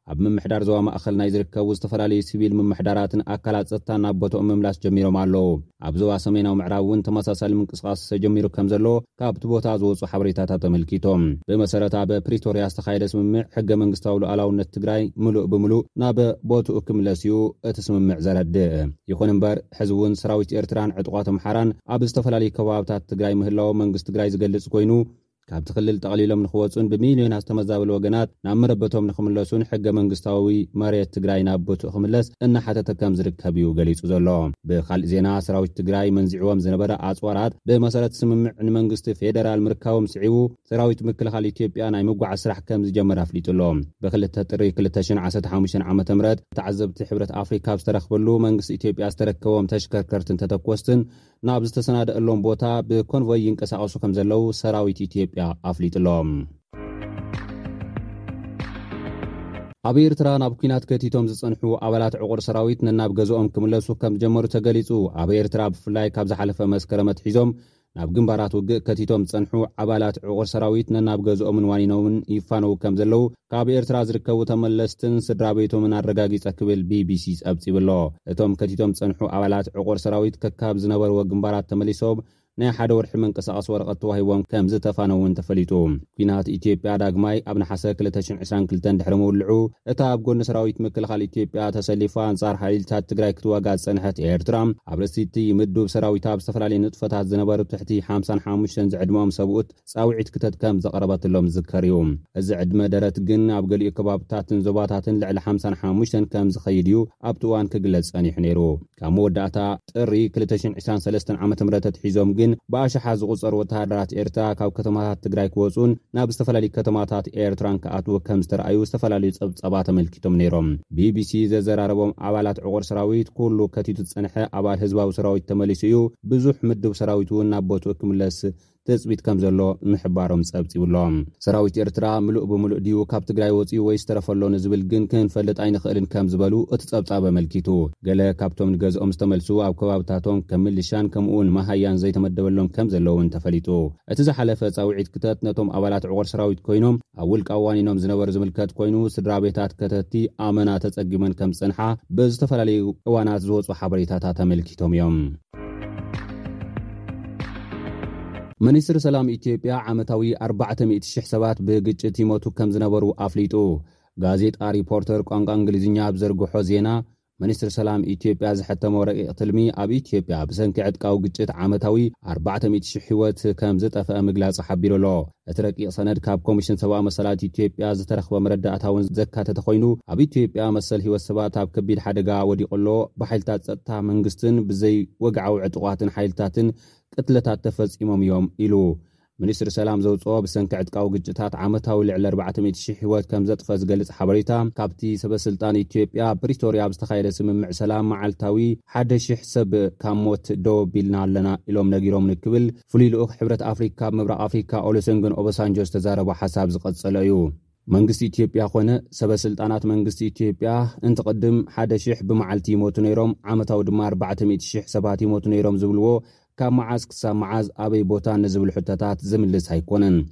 ኣብ ምምሕዳር ዞባ ማእኸል ናይ ዝርከቡ ዝተፈላለዩ ሲቪል ምምሕዳራትን ኣካላት ፀጥታን ናብ ቦትኦም ምምላስ ጀሚሮም ኣለው። ኣብ ዞባ ሰሜናዊ ምዕራብ እውን ተመሳሳሊ ምንቅስቓስ ተጀሚሩ ከምዘሎ ካብቲ ቦታ ዝወፁ ሓበሬታታት ኣመልኪቶም። ብመሰረት ኣብ ፕሪቶሪያ ዝተኻየደ ስምምዕ ሕገ መንግስታዊ ሉኣላውነት ትግራይ ምሉእ ብምሉእ ናብ ቦትኡ ክምለስ እዩ እቲ ስምምዕ ዘረድእ። ይኹን እምበር ሕዚ እውን ሰራዊት ኤርትራን ዕጡቓት ኣምሓራን ኣብ ዝተፈላለዩ ከባብታት ትግራይ ምህላዎም መንግስቲ ትግራይ ዝገልፅ ኮይኑ፣ ካብቲ ክልል ጠቕሊሎም ንኽወፁን ብሚልዮና ዝተመዛበሉ ወገናት ናብ መረበቶም ንኽምለሱን ሕገ መንግስታዊ መሬት ትግራይ ናብ ቦትኡ ክምለስ እናሓተተ ከምዝርከብ እዩ ገሊፁ ዘሎ። ብኻሊእ ዜና ሰራዊት ትግራይ መንዚዕዎም ዝነበረ ኣፅዋራት ብመሰረት ስምምዕ ንመንግስቲ ፌደራል ምርካቦም ስዒቡ ሰራዊት ምክልኻል ኢትዮጵያ ናይ ምጉዓዝ ስራሕ ከምዝጀመረ ኣፍሊጡ ኣሎ። ብክልተ ጥሪ ክልተ ሽሕን ዓሰርተ ሓሙሽተን ዓመተ ምህረት ተዓዘብቲ ሕብረት ኣፍሪካ ኣብ ዝተረኽበሉ መንግስቲ ኢትዮጵያ ዝተረከቦም ተሽከርከርትን ተተኮስትን ናብ ዝተሰናደኣሎም ቦታ ብኮንቮይ ይንቀሳቐሱ ከም ዘለው ሰራዊት ኢትዮጵያ ኣፍሊጡሎ። ኣብ ኤርትራ ናብ ኩናት ከቲቶም ዝጸንሑ ኣባላት ዕቑር ሰራዊት ነናብ ገዝኦም ክምለሱ ከም ዝጀመሩ ተገሊጹ ኣብ ኤርትራ ብፍላይ ካብ ዝሓለፈ መስከረም ኣትሒዞም ናብ ግንባራት ውግእ ከቲቶም ዝጸንሑ ኣባላት ዕቑር ሰራዊት ነናብ ገዝኦምን ዋኒኖምን ይፋነዉ ከም ዘለዉ ካብ ኤርትራ ዝርከቡ ተመለስትን ስድራቤቶምን ኣረጋጊጸ ክብል ቢቢሲ ጸብጺቡ'ሎ። እቶም ከቲቶም ዝጸንሑ ኣባላት ዕቑር ሰራዊት ከካብ ዝነበርዎ ግንባራት ተመሊሶም ናይ ሓደ ወርሒ መንቀሳቐሲ ወረቐት ተዋሂቦም ከምዝተፋነዉ'ውን ተፈሊጡ። ኲናት ኢትዮጵያ ዳግማይ ኣብ ነሓሰ ክልተ ሽሕ ዕስራን ክልተን ድሕሪ ምውልዑ፣ እታ ኣብ ጎኒ ሰራዊት ምክልኻል ኢትዮጵያ ተሰሊፋ ኣንጻር ሓይልታት ትግራይ ክትዋጋእ ዝጸንሐት ኤርትራ፣ ኣብ ርእሲ'ቲ ምዱብ ሰራዊታ ኣብ ዝተፈላለየ ንጥፈታት ዝነበሩ ትሕቲ ሓምሳን ሓሙሽተን ዝዕድመኦም ሰብኡት ጻውዒት ክተት ከም ዘቕረበትሎም ዝዝከር እዩ። እዚ ዕድመ ደረት ግን ኣብ ገሊኡ ከባብታትን ዞባታትን ልዕሊ ሓምሳን ሓሙሽተን ከም ዝኸይድ እዩ ኣብቲ እዋን ክግለጽ ጸኒሑ ነይሩ። ካብ መወዳእታ ጥሪ ክልተ ሽሕን ዕስራን ሰለስተን ዓመተ ምህረት ኣትሒዞም ግን ብኣሽሓት ዝቑጸሩ ወተሃደራት ኤርትራ ካብ ከተማታት ትግራይ ክወጹን ናብ ዝተፈላለዩ ከተማታት ኤርትራን ክኣትዉ ከም ዝተራእዩ ዝተፈላለዩ ጸብጻባት ኣመልኪቶም ነይሮም። ቢቢሲ ዘዘራረቦም ኣባላት ዕቑር ሰራዊት ኩሉ ከቲቱ ዝጸንሐ ኣባል ህዝባዊ ሰራዊት ተመሊሱ እዩ፣ ብዙሕ ምዱብ ሰራዊት'ውን ናብ ቦትኡ ክምለስ ትጽቢት ከም ዘሎ ምሕባሮም ጸብጺቡ'ሎ። ሰራዊት ኤርትራ ምሉእ ብምሉእ ድዩ ካብ ትግራይ ወጺኡ ወይስ ተረፈ'ሎ ንዝብል ግን ክንፈልጥ ኣይንኽእልን ከም ዝበሉ እቲ ጸብጻብ ኣመልኪቱ። ገለ ካብቶም ንገዝኦም ዝተመልሱ ኣብ ከባብታቶም ከም ምልሻን ከምኡ'ውን መሃያን ዘይተመደበሎም ከም ዘለዉ'ውን ተፈሊጡ። እቲ ዝሓለፈ ጻውዒት ክተት ነቶም ኣባላት ዕቑር ሰራዊት ኮይኖም ኣብ ውልቃዊ ዋኒኖም ዝነበሩ ዝምልከት ኮይኑ ስድራቤታት ከተትቲ ኣመና ተጸጊመን ከም ዝጸንሓ ብዝተፈላለዩ እዋናት ዝወጹ ሓበሬታታት ኣመልኪቶም'ዮም። ሚኒስትሪ ሰላም ኢትዮጵያ ዓመታዊ 400,000 ሰባት ብግጭት ይሞቱ ከም ዝነበሩ ኣፍሊጡ። ጋዜጣ ሪፖርተር ቋንቋ እንግሊዝኛ ኣብ ዘርግሖ ዜና ሚኒስትሪ ሰላም ኢትዮጵያ ዝሐተሞ ረቂቕ ትልሚ ኣብ ኢትዮጵያ ብሰንኪ ዕጥቃዊ ግጭት ዓመታዊ 400,000 ህይወት ከም ዝጠፍአ ምግላጹ ሓቢሩ ኣሎ። እቲ ረቂቕ ሰነድ ካብ ኮሚሽን ሰብኣዊ መሰላት ኢትዮጵያ ዝተረኽበ መረዳእታ እውን ዘካተተ ኮይኑ፣ ኣብ ኢትዮጵያ መሰል ህይወት ሰባት ኣብ ከቢድ ሓደጋ ወዲቑ ኣሎ፣ ብሓይልታት ጸጥታ መንግስትን ብዘይወግዓዊ ዕጡቓትን ሓይልታትን ቅትለታት ተፈጺሞም እዮም ኢሉ። ሚኒስትሪ ሰላም ዘውጽኦ ብሰንኪ ዕጥቃዊ ግጭታት ዓመታዊ ልዕሊ ኣርባዕተ ሚእቲ ሽሕ ህይወት ከም ዘጥፍኣ ዝገልጽ ሓበሬታ፣ ካብቲ ሰበስልጣን ኢትዮጵያ ኣብ ፕሪቶርያ ኣብ ዝተኻየደ ስምምዕ ሰላም መዓልታዊ ሓደ ሽሕ ሰብ ካብ ሞት ደው ኣቢልና ኣለና ኢሎም ነጊሮምኒ ክብል ፍሉይ ልኡኽ ሕብረት ኣፍሪካ ኣብ ምብራቕ ኣፍሪካ ኦሉሰንግን ኦበሳንጆ ዝተዛረቦ ሓሳብ ዝቐፀለ እዩ። መንግስቲ ኢትዮጵያ ኮነ ሰበ ስልጣናት መንግስቲ ኢትዮጵያ እንት ቅድም ሓደ ሽሕ ብመዓልቲ ይሞቱ ነይሮም ዓመታዊ ድማ ኣርባዕተ ሚእቲ ሽሕ ሰባት ይሞቱ ነይሮም ዝብልዎ ካብ መዓዝ ክሳብ መዓዝ ኣበይ ቦታን ንዝብሉ ሕቶታት ዝምልስ ኣይኮነን።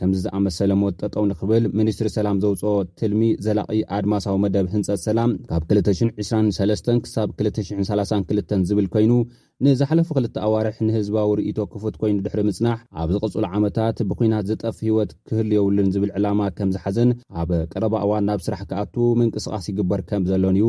ከምዚ ዝኣመሰለ ሞት ጠጠው ንክብል ሚኒስትሪ ሰላም ዘውፅኦ ትልሚ ዘላቒ ኣድማሳዊ መደብ ህንፀት ሰላም ካብ ክልተ ሽሕን ዕስራን ሰለስተን ክሳብ ክልተ ሽሕን ሰላሳን ክልተን ዝብል ኮይኑ ንዝሓለፉ ክልተ ኣዋርሕ ንህዝባዊ ርእይቶ ክፉት ኮይኑ ድሕሪ ምፅናሕ ኣብ ዝቕፅሉ ዓመታት ብኲናት ዝጠፍ ህይወት ክህሉ የብሉን ዝብል ዕላማ ከምዝሓዘን ኣብ ቀረባ እዋን ናብ ስራሕ ክኣቱ ምንቅስቓስ ይግበር ከምዘሎን እዩ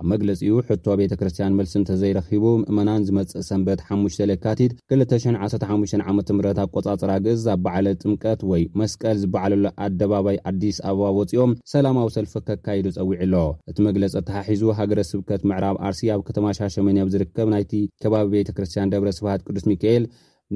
ኣብ መግለጺኡ፣ ሕቶ ቤተ ክርስቲያን መልሲ እንተዘይረኺቡ፣ ምእመናን ዝመጽእ ሰንበት ሓሙሽተ ለካቲት ክልተ ሽሕን ዓሰርተ ሓሙሽተን ዓመተ ምህረት ኣቆጻጽራ ግእዝ ኣብ በዓለ ጥምቀት ወይ መስቀል ዝበዓለሉ ኣደባባይ ኣዲስ ኣበባ ወጺኦም ሰላማዊ ሰልፊ ከካይዱ ጸዊዑ ኣሎ። እቲ መግለጺ ኣተሓሒዙ ሃገረ ስብከት ምዕራብ ኣርሲ ኣብ ከተማ ሻሸመኔ ኣብ ዝርከብ ናይቲ ከባቢ ቤተ ክርስቲያን ደብረ ስብሃት ቅዱስ ሚካኤል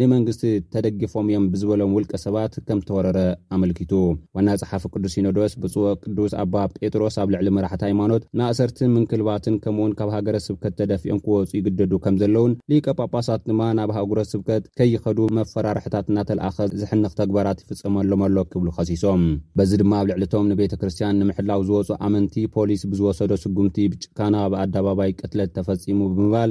ንመንግስቲ ተደጊፎም እዮም ብዝበሎም ውልቀ ሰባት ከም ዝተወረረ ኣመልኪቱ። ዋና ጸሓፊ ቅዱስ ሲኖዶስ ብፁዕ ወቅዱስ ኣባ ጴጥሮስ ኣብ ልዕሊ መራሕቲ ሃይማኖት ንኣሰርትን ምንክልባትን ከምኡውን ካብ ሃገረ ስብከት ተደፊኦም ክወጹ ይግደዱ ከም ዘለውን ሊቀ ጳጳሳት ድማ ናብ ኣህጉረ ስብከት ከይኸዱ መፈራርሕታት እናተልኣኸ ዝሕንኽ ተግባራት ይፍጸመሎም ኣሎ ክብሉ ከሲሶም። በዚ ድማ ኣብ ልዕሊ እቶም ንቤተ ክርስቲያን ንምሕላው ዝወጹ ኣመንቲ ፖሊስ ብዝወሰዶ ስጉምቲ ብጭካነ ኣብ ኣዳባባይ ቅትለት ተፈጺሙ ብምባል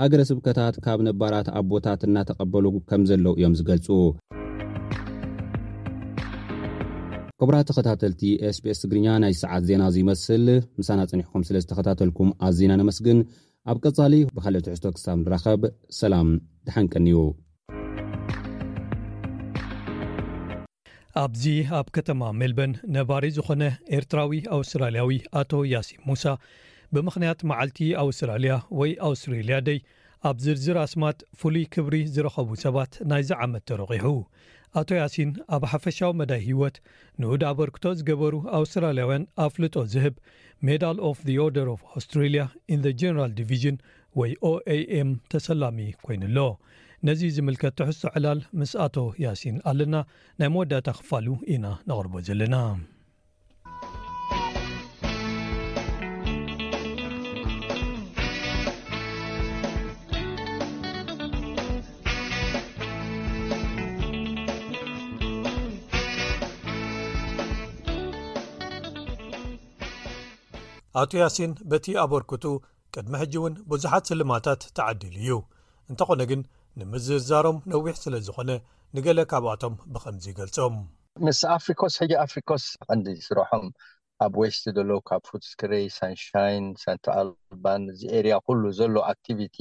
ሃገረ ስብከታት ካብ ነባራት ኣቦታት እናተቐበሉ ከምዘለው እዮም ዝገልጹ። ክቡራት ተኸታተልቲ ኤስቤስ ትግርኛ ናይ ሰዓት ዜና እዙይ ይመስል ምሳና ጸኒሕኩም ስለ ዝተኸታተልኩም ኣዚና ነመስግን ኣብ ቀጻሊ ብካልእ ትሕዝቶ ክሳብ ንራኸብ ሰላም ደሓን ቀንዩ። ኣብዚ ኣብ ከተማ ሜልበን ነባሪ ዝኾነ ኤርትራዊ ኣውስትራልያዊ ኣቶ ያሲም ሙሳ ብምኽንያት መዓልቲ ኣውስትራልያ ወይ ኣውስትሬልያ ደይ ኣብ ዝርዝር ኣስማት ፍሉይ ክብሪ ዝረኸቡ ሰባት ናይዚ ዓመት ተረቂሑ ኣቶ ያሲን ኣብ ሓፈሻዊ መዳይ ህይወት ንኡድ ኣበርክቶ ዝገበሩ ኣውስትራልያውያን ኣፍልጦ ዝህብ ሜዳል ኦፍ ኦርደር ኦፍ ኣውስትራልያ ኢን ጀነራል ዲቪዥን ወይ OAM ተሰላሚ ኮይኑ ኣሎ። ነዚ ዝምልከት ትሕዝቶ ዕላል ምስ ኣቶ ያሲን ኣለና፣ ናይ መወዳእታ ክፋሉ ኢና ነቕርቦ ዘለና። ኣቶ ያሲን በቲ ኣበርክቱ ቅድሚ ሕጂ እውን ብዙሓት ስልማታት ተዓዲሉ እዩ፣ እንተኾነ ግን ንምዝርዛሮም ነዊሕ ስለ ዝኾነ ንገለ ካብኣቶም ብኸምዚ ይገልጾም። ምስ ኣፍሪኮስ ሕጂ ኣፍሪኮስ ቀንዲ ስርሖም ኣብ ዌስት ዘሎ ካብ ፉትስክሬይ፣ ሳንሻይን፣ ሳንታ ኣልባን እዚ ኤርያ ኩሉ ዘሎ ኣክቲቪቲ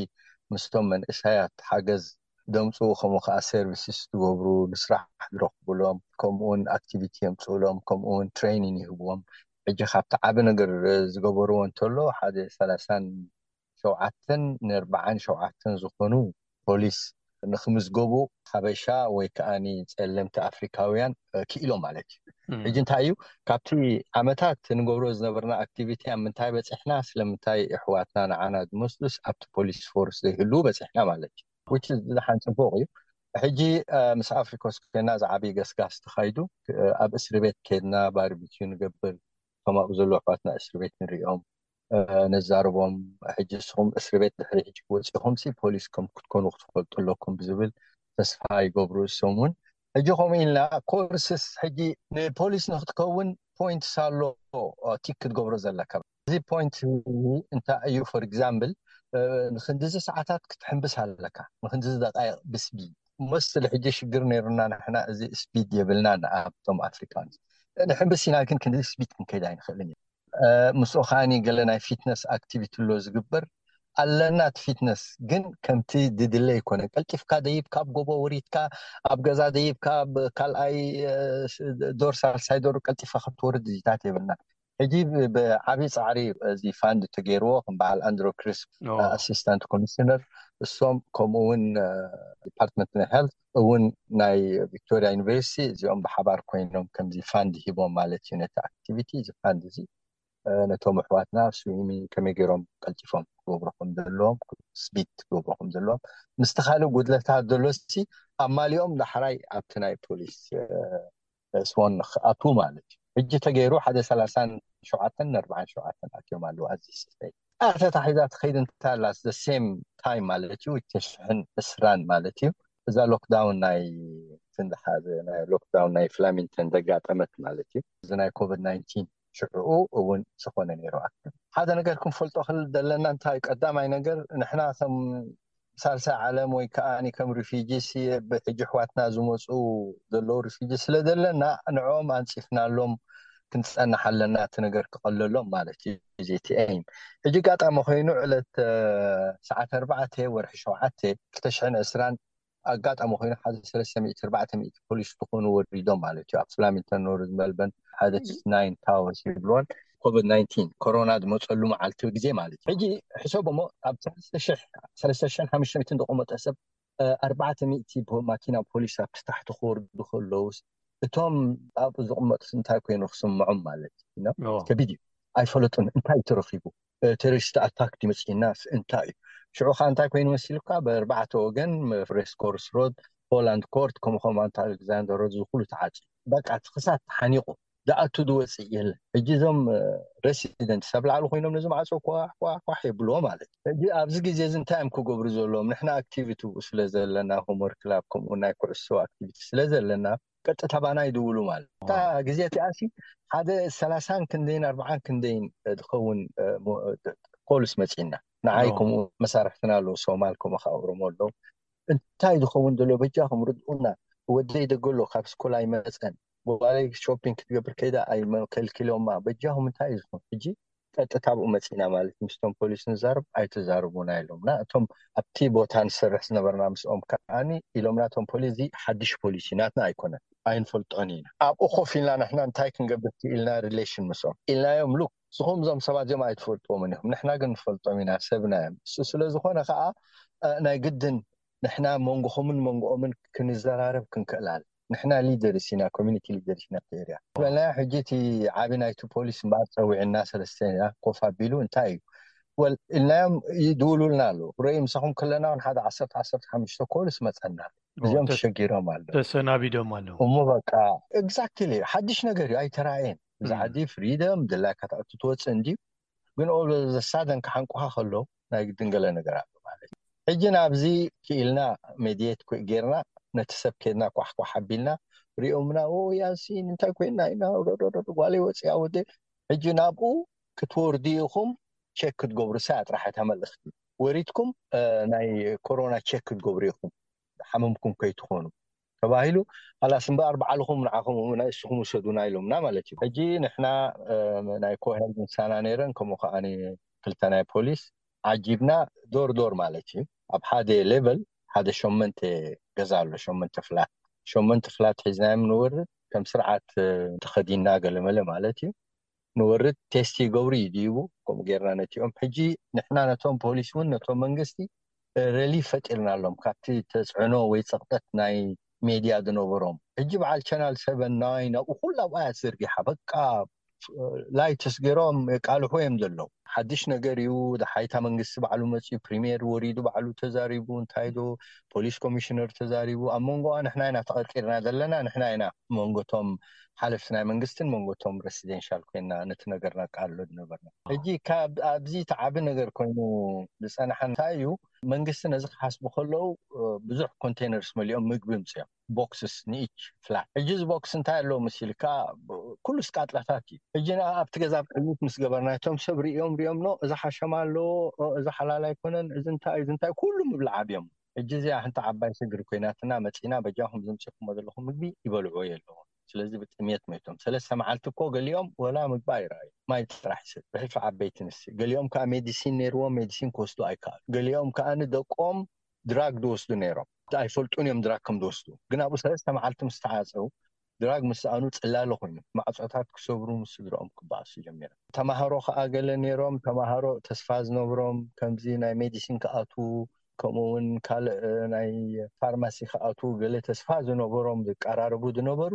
ምስቶም መንእሰያት ሓገዝ ደምጽኡ ከምኡ ከኣ ሰርቪስስ ዝገብሩ ንስራሕ ዝረኽቡሎም ከምኡውን ኣክቲቪቲ የምጽኡሎም ከምኡውን ትሬኒን ይህብዎም ሕጂ ካብቲ ዓቢ ነገር ዝገበርዎ እንተሎ ሓደ ሰላሳን ሸውዓተን ንኣርባዓን ሸውዓተን ዝኾኑ ፖሊስ ንኽምዝገቡ ሓበሻ ወይ ከኣ ጸለምቲ ኣፍሪካውያን ክኢሎም ማለት እዩ። ሕጂ እንታይ እዩ ካብቲ ዓመታት ንገብሮ ዝነበርና ኣክቲቪቲ ኣብ ምንታይ በጺሕና ስለምንታይ የሕዋትና ንዓና ዝመስሉስ ኣብቲ ፖሊስ ፎርስ ዘይህልዉ በጺሕና ማለት እዩ። which is እዚ ሓን ጽቡቕ እዩ ሕጂ ምስ ኣፍሪኮስ ኮይና ዝዓብይ ገስጋስ ተካይዱ ኣብ እስርቤት ከድና ባርቢኪው ንገብር እቶም ኣብኡ ዘለዉ ኣሕዋትና እስርቤት ንሪኦም ነዛርቦም ሕጂ ንስኩም እስርቤት ድሕሪ ሕጂ ወጺኩም ሲ ፖሊስ ከም ክትኮኑ ክትፈልጡ ኣለኩም ብዝብል ተስፋ ይገብሩ እሶም ውን ሕጂ ከምኡ ኢልና ኮርስስ ሕጂ ንፖሊስ ንክትከውን ፖይንትስ ኣሎ ቲክ ክትገብሮ ዘለካ። እዚ ፖይንት እዚ እንታይ እዩ ፎር ኤግዛምብል ንክንድዚ ሰዓታት ክትሕምብስ ኣለካ ንክንድዚ ደቃይቅ ብስቢ ሞስትሊ ሕጂ ሽግር ነይሩና ንሕና እዚ ስፒድ የብልናን ኣብቶም ኣፍሪካንስ ንሕምብስ ኢና ግን ክንድዚ ስፒድ ክንከይድ ኣይንክእልን ኢና ምስኡ ከዓኒ ገለ ናይ ፊትነስ ኣክቲቪቲ ኣሎ ዝግበር ኣለና እቲ ፊትነስ ግን ከምቲ ድድለ ኣይኮነን ቀልጢፍካ ደይብካ ኣብ ጎቦ ወሪድካ ኣብ ገዛ ደይብካ ካልኣይ ዶር ሳልሳይ ዶር ቀልጢፍካ ክትወርድ እዚታት የብልና ሕጂ ብዓብይ ጻዕሪ እዚ ፋንድ ተገይርዎ ከም በዓል ኣንድሮ ክሪስፕ ኣሲስታንት ኮሚሽነር እሶም ከምኡ ውን ዲፓርትመንት ናይ ሄልት እውን ናይ ቪክቶርያ ዩኒቨርሲቲ እዚኦም ብሓባር ኮይኖም ከምዚ ፋንድ ሂቦም ማለት እዩ ነቲ ኣክቲቪቲ እዚ ፋንድ እዚ ነቶም ኣሕዋትና ስዊሚ ከመይ ገይሮም ቀልጢፎም ክገብሩ ከም ዘለዎም ስቢት ክገብሩ ከም ዘለዎም ምስቲ ካልእ ጉድለታት ዘሎሲ ኣማሊኦም ዳሕራይ ኣብቲ ናይ ፖሊስ ስዎን ኣትዉ ማለት እዩ ሕጂ ተገይሩ ሓደ ሰላሳን ሸውዓተን ን ኣርባዓን ሸውዓተን ኣትዮም ኣለዉ ኣዚ ስሰይ ኣ ተታሒዛ ትኸይድ እንታይ ኣላ the same time ማለት እዩ እልተ ሽሕን ዕስራን ማለት እዩ እዛ ሎክዳውን ናይ ትንዝሓዘ ናይ ሎክዳውን ናይ ፍላሚንተን ዘጋጠመት ማለት እዩ እዚ ናይ ኮቨድ ናይንቲን ሽዑኡ እውን ዝኾነ ነይሩ ኣክል። ሓደ ነገር ክንፈልጦ ዘለና እንታይ ቀዳማይ ነገር ንሕና ከም ሳልሳይ ዓለም ወይ ከኣ ከም ሪፊጂስ ሕጂ ኣሕዋትና ዝመጹ ዘለዉ ሪፊጂስ ስለ ዘለና ንዕኦም ኣንጺፍናሎም ክንጸንሕ ኣለና እቲ ነገር ክቐለሎም ማለት እዩ እዚ እቲ ኤይም ሕጂ ኣጋጣሚ ኮይኑ ዕለት ሰዓት ኣርባዕተ ወርሒ ሸውዓተ ክልተ ሽሕን ዕስራን ኣጋጣሚ ኮይኑ ሓደ ሰለስተ ሚእቲ ኣርባዕተ ሚእቲ ፖሊስ ዝኾኑ ወሪዶም ማለት እዩ ኣብ ፍላሚንተን ኖርዝ መልበን ሓደ ናይን ታወርስ ዝብልዎን ኮቨድ ናይንቲን ኮሮና ዝመፀሉ መዓልቲ ግዜ ማለት እዩ ሕጂ ሕሰብ እሞ ኣብ ሰለስተ ሽሕ ሰለስተ ሽሕን ሓሙሽተ ሚእትን ዝቆመጠ ሰብ ኣርባዕተ ሚእቲ ማኪና ፖሊስ ኣብቲ ታሕቲ ክወርዱ ከለውስ እቶም ኣብኡ ዝቕመጡስ እንታይ ኮይኑ ክስምዖም ማለት እዩ ከቢድ እዩ ኣይፈለጡን እንታይ እዩ ተረኺቡ ተሪስት ኣታክ ድዩ መጺናስ እንታይ እዩ ሽዑ ከኣ እንታይ ኮይኑ መሲሉካ በርባዕተ ወገን መፍረስ ኮርስ ሮድ ሆላንድ ኮርት ከምኡ ከምኡ ኣንታ ኣሌክዛንደር ሮድ እዚ ኩሉ ተዓጽዩ በቃ እቲ ክሳት ተሓኒቁ ዝኣቱ ዝወጽእ የለን ሕጂ እዞም ረሲደንት ሰብ ላዕሊ ኮይኖም ነዚ ማዕጾ ኳሕ የብልዎ ማለት እዩ ሕጂ ኣብዚ ግዜ እዚ እንታይ እዮም ክገብሩ ዘለዎም ንሕና ኣክቲቪቲ ስለ ዘለና ሆምወርክ ላብ ከምኡ ናይ ኩዕሶ ኣክቲቪቲ ስለ ዘለና ቀጥታ ባና ይድውሉ ማለት እዩ። ኣብታ ግዜ እቲኣሲ ሓደ ሰላሳን ክንደይን ኣርብዓን ክንደይን ዝኸውን ፖሊስ መጺኡና። ንዓይ ከምኡ መሳርሕትና ኣለዉ ሶማል ከምኡ ከኣ ኦሮሞ ኣለዉ። እንታይ እዩ ዝኸውን ዘሎ በጃኹም ርድኡና ወደይ ደገ ኣሎ ካብ ስኩል ኣይመጸን ጓለይ ሾፒንግ ክትገብር ከይዳ ከልኪሎማ በጃኹም እንታይ እዩ ዝኹን ሕጂ ቀጥታ ኣብኡ መጺእና ማለት እዩ። ምስቶም ፖሊስ ንዛረብ፣ ኣይትዛረቡና ኢሎምና። እቶም ኣብቲ ቦታ ንሰርሕ ዝነበርና ምስኦም ከኣ ኢሎምና እቶም ፖሊስ፣ እዚ ሓድሽ ፖሊስ እዩ፣ ናትና ኣይኮነን፣ ኣይንፈልጦን ኢና። ኣብኡ ኮፍ ኢልና ንሕና እንታይ ክንገብር ክኢልና relation ምስኦም ኢልናዮም፣ look ንስኹም እዞም ሰባት እዚኦም ኣይትፈልጥዎምን ኢኹም፣ ንሕና ግን ንፈልጦም ኢና፣ ሰብና እዮም። እሱ ስለ ዝኾነ ከኣ ናይ ግድን ንሕና መንጎኹምን መንጎኦምን ክንዘራረብ ክንክእላል ንሕና ሊደርስ ኢና ኮሚኒቲ ሊደርስ ኢና ተይርያ ዝበልናዮ ሕጂ እቲ ዓቢ ናይቲ ፖሊስ እምበኣር ጸዊዕና ሰለስቴና ኮፍ ኣቢሉ እንታይ እዩ ወል ኢልናዮም ይድውሉልና ኣለዉ ርእይ ምሳኹም ከለና እውን ሓደ ዓሰርተ ዓሰርተ ሓሙሽተ ኮልስ መጸና ኣሎ እዚኦም ተሸጊሮም ኣለዉ ተሰናቢዶም ኣለዉ እሞ በቃ ኤግዛክትሊ ሓድሽ ነገር እዩ ኣይተራእየን እዚ ዓዲ ፍሪደም ድላይካ ተኣቱ ትወጽእ እንድዩ ግን ኦል ኦፍ ዘ ሳደን ክሓንቁኻ ከሎ ናይ ግድን ገለ ነገር ኣሎ ማለት እዩ። ሕጂ ናብዚ ክኢልና ሜድየት ጌርና ነቲ ሰብ ኬድና ኳሕኳሕ ኣቢልና ሪኦምና ኦ ያሲን እንታይ ኮይና ኢና ሮሮሮሮ ጓለይ ወጺኣ ወደይ ሕጂ ናብኡ ክትወርዱ ኢኹም ቸክ ክትገብሩ እሳ እያ ጥራሕ እታ መልእኽቲ ወሪድኩም ናይ ኮሮና ቸክ ክትገብሩ ኢኹም ዝሓመምኩም ከይትኾኑ ተባሂሉ ኻላስ እምበኣር ባዕልኹም ንዓኹም እሞ ናይ እስኹም ውሰዱና ኢሎምና ማለት እዩ ሕጂ ንሕና ናይ ኮሀል ምሳና ነይረን ከምኡ ኸኣ ክልተ ናይ ፖሊስ ዓጂብና ዶር ዶር ማለት እዩ ኣብ ሓደ ሌቨል ሓደ ሸሞንተ ገዛ ኣሎ ሸሞንተ ፍላት ሸሞንተ ፍላት ሒዝናዮም ንወርድ ከም ስርዓት ተኸዲንና ገለመለ ማለት እዩ ንወርድ ቴስት ይገብሩ ይድይቡ ከምኡ ጌርና ነቲኦም ሕጂ ንሕና ነቶም ፖሊስ ውን ነቶም መንግስቲ ረሊፍ ፈጢርናሎም ካብቲ ተጽዕኖ ወይ ጽቕጠት ናይ ሜድያ ዝነበሮም ሕጂ በዓል ቻናል ሰቨን ናይን ኣብኡ ኩሉ ኣብኣ እያ ተዘርጊሓ በቃ ላይትስ ጌሮም የቃልሑ እዮም ዘለዉ። ሓድሽ ነገር እዩ ደሓይታ መንግስቲ ባዕሉ መጺኡ ፕሪሜር ወሪዱ ባዕሉ ተዛሪቡ እንታይ ዶ ፖሊስ ኮሚሽነር ተዛሪቡ ኣብ መንጎኣ ንሕና ኢና ተቐርቂርና ዘለና ንሕና ኢና መንጎ ቶም ሓለፍቲ ናይ መንግስትን መንጎቶም ረሲደንሻል ኮይና ነቲ ነገር ነቃልሎ ዝነበርና። ሕጂ ካብ ኣብዚ እቲ ዓቢ ነገር ኮይኑ ዝጸንሓ እንታይ እዩ መንግስቲ ነዚ ክሓስቡ ከለዉ ብዙሕ ኮንተይነርስ መሊኦም ምግቢ ኣምጺኦም ቦክስስ ንኢች ፍላት ሕጂ እዚ ቦክስ እንታይ ኣለዎ ምስ ኢልካ ኩሉስ ቃጥላታት እዩ ሕጂ ንኣ ኣብቲ ገዛ ቅኝት ምስ ገበርና እቶም ሰብ ርእዮም ርእዮምኖ እዚ ሓሸማ ኣለዎ እዚ ሓላል ኣይኮነን እዚ እንታይ እዚ እንታይ ኩሉ ምብላዕ ኣብዮሞ። ሕጂ እዚኣ ሓንቲ ዓባይ ሽግር ኮይናትና መጺና በጃኩም እዚ ኣምጺኩሞ ዘለኩም ምግቢ ይበልዕዎ የለውን ስለዚ ብጥምየት ሞይቶም ሰለስተ መዓልቲ እኮ ገሊኦም ወላ ምግቢ ኣይረኣዩ ማይ ጥራሕ ይሰትዩ ብሕልፊ ዓበይቲ ንስ ገሊኦም ከኣ ሜዲሲን ነይርዎም ሜዲሲን ክወስዱ ኣይከኣሉን ገሊኦም ከኣ ደቆም ድራግ ድወስዱ ነይሮም ኣይፈልጡን እዮም ድራግ ከም ድወስዱ ግን ኣብኡ ሰለስተ መዓልቲ ምስ ተዓጸው ድራግ ምስ ሰኣኑ ጽላለ ኮይኑ፣ ማዕጾታት ክሰብሩ ምስ ስድራኦም ክበኣሱ ጀሚሮም። ተማሃሮ ከኣ ገለ ነይሮም፣ ተማሃሮ ተስፋ ዝነብሮም ከምዚ ናይ ሜዲሲን ክኣትዉ ከምኡ'ውን ካልእ ናይ ፋርማሲ ክኣትዉ ገለ ተስፋ ዝነበሮም ዝቀራረቡ ዝነበሩ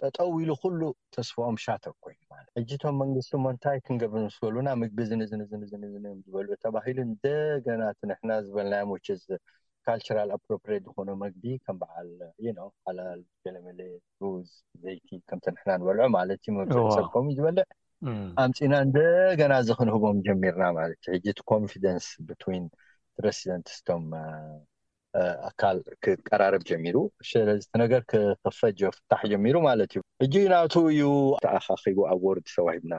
ጠጠው ኢሉ ኩሉ ተስፍኦም ሻተር ኮይኑ ማለት ሕጂ እቶም መንግስቲ እሞ እንታይ ክንገብር ምስ በሉና ምግቢ ዝንዝንዝንዝንዝንዝንዮም ዝበልዑ ተባሂሉ እንደገና እቲ ንሕና ዝበልናዮ ሞቼስ ካልቸራል ኣፕሮፕሬት ዝኾኖ መግቢ ከም በዓል ዩ ኖው ሓላል ገለመለ ሩዝ ዘይቲ ከምቲ ንሕና ንበልዖ ማለት እዩ መብዝሒ እዎ ሰብ ከምኡ ዝበልዕ እም፣ ኣምፂና እንደገና እዚ ክንህቦም ጀሚርና ማለት እዩ ሕጂ እቲ ኮንፊደንስ ብትዊን ፕረሲደንት ስቶም ኣካል ክቀራረብ ጀሚሩ ስለዚ እቲ ነገር ክኽፈት ጀ ፍታሕ ጀሚሩ ማለት እዩ ሕጂ ናቱ እዩ ተኣኻኺቡ ኣዎርድ ተዋሂብና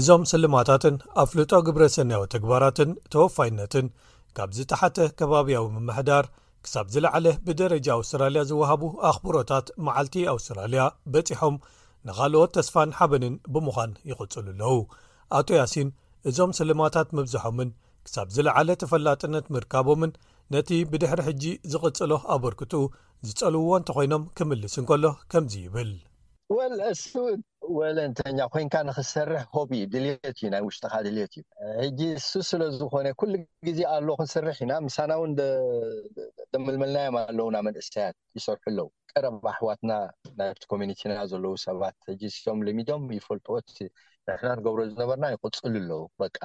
እዞም ስልማታትን ኣፍልጦ ግብረ ሰናያዊ ተግባራትን ተወፋይነትን ካብ ዝተሓተ ከባብያዊ ምምሕዳር ክሳብ ዝለዓለ ብደረጃ ኣውስትራልያ ዝወሃቡ ኣኽብሮታት መዓልቲ ኣውስትራልያ በጺሖም ንኻልኦት ተስፋን ሓበንን ብምዃን ይቕጽሉ ኣለዉ ኣቶ ያሲን እዞም ስልማታት ምብዝሖምን ክሳብ ዝለዓለ ተፈላጥነት ምርካቦምን ነቲ ብድሕሪ ሕጂ ዝቕጽሎ ኣበርክትኡ ዝጸልውዎ እንተኾይኖም ክምልስ እንከሎ ከምዚ ይብል ወል እሱ ወለንተኛ ኮይንካ ንክሰርሕ ሆብ እዩ ድልት እዩ ናይ ውሽጥካ ድልት እዩ ሕጂ እሱ ስለዝኮነ ኩሉ ግዜ ኣሎ ክንስርሕ ኢና ምሳና እውን ደመልመልናዮም ኣለውና መንእሰያት ይሰርሑ ኣለው ቀረባ ኣሕዋትና ናብቲ ኮሚኒቲና ዘለው ሰባት ሕጂ እሶም ልሚዶም ይፈልጥዎ ንሕና ንገብሮ ዝነበርና ይቅፅሉ ኣለው በቃ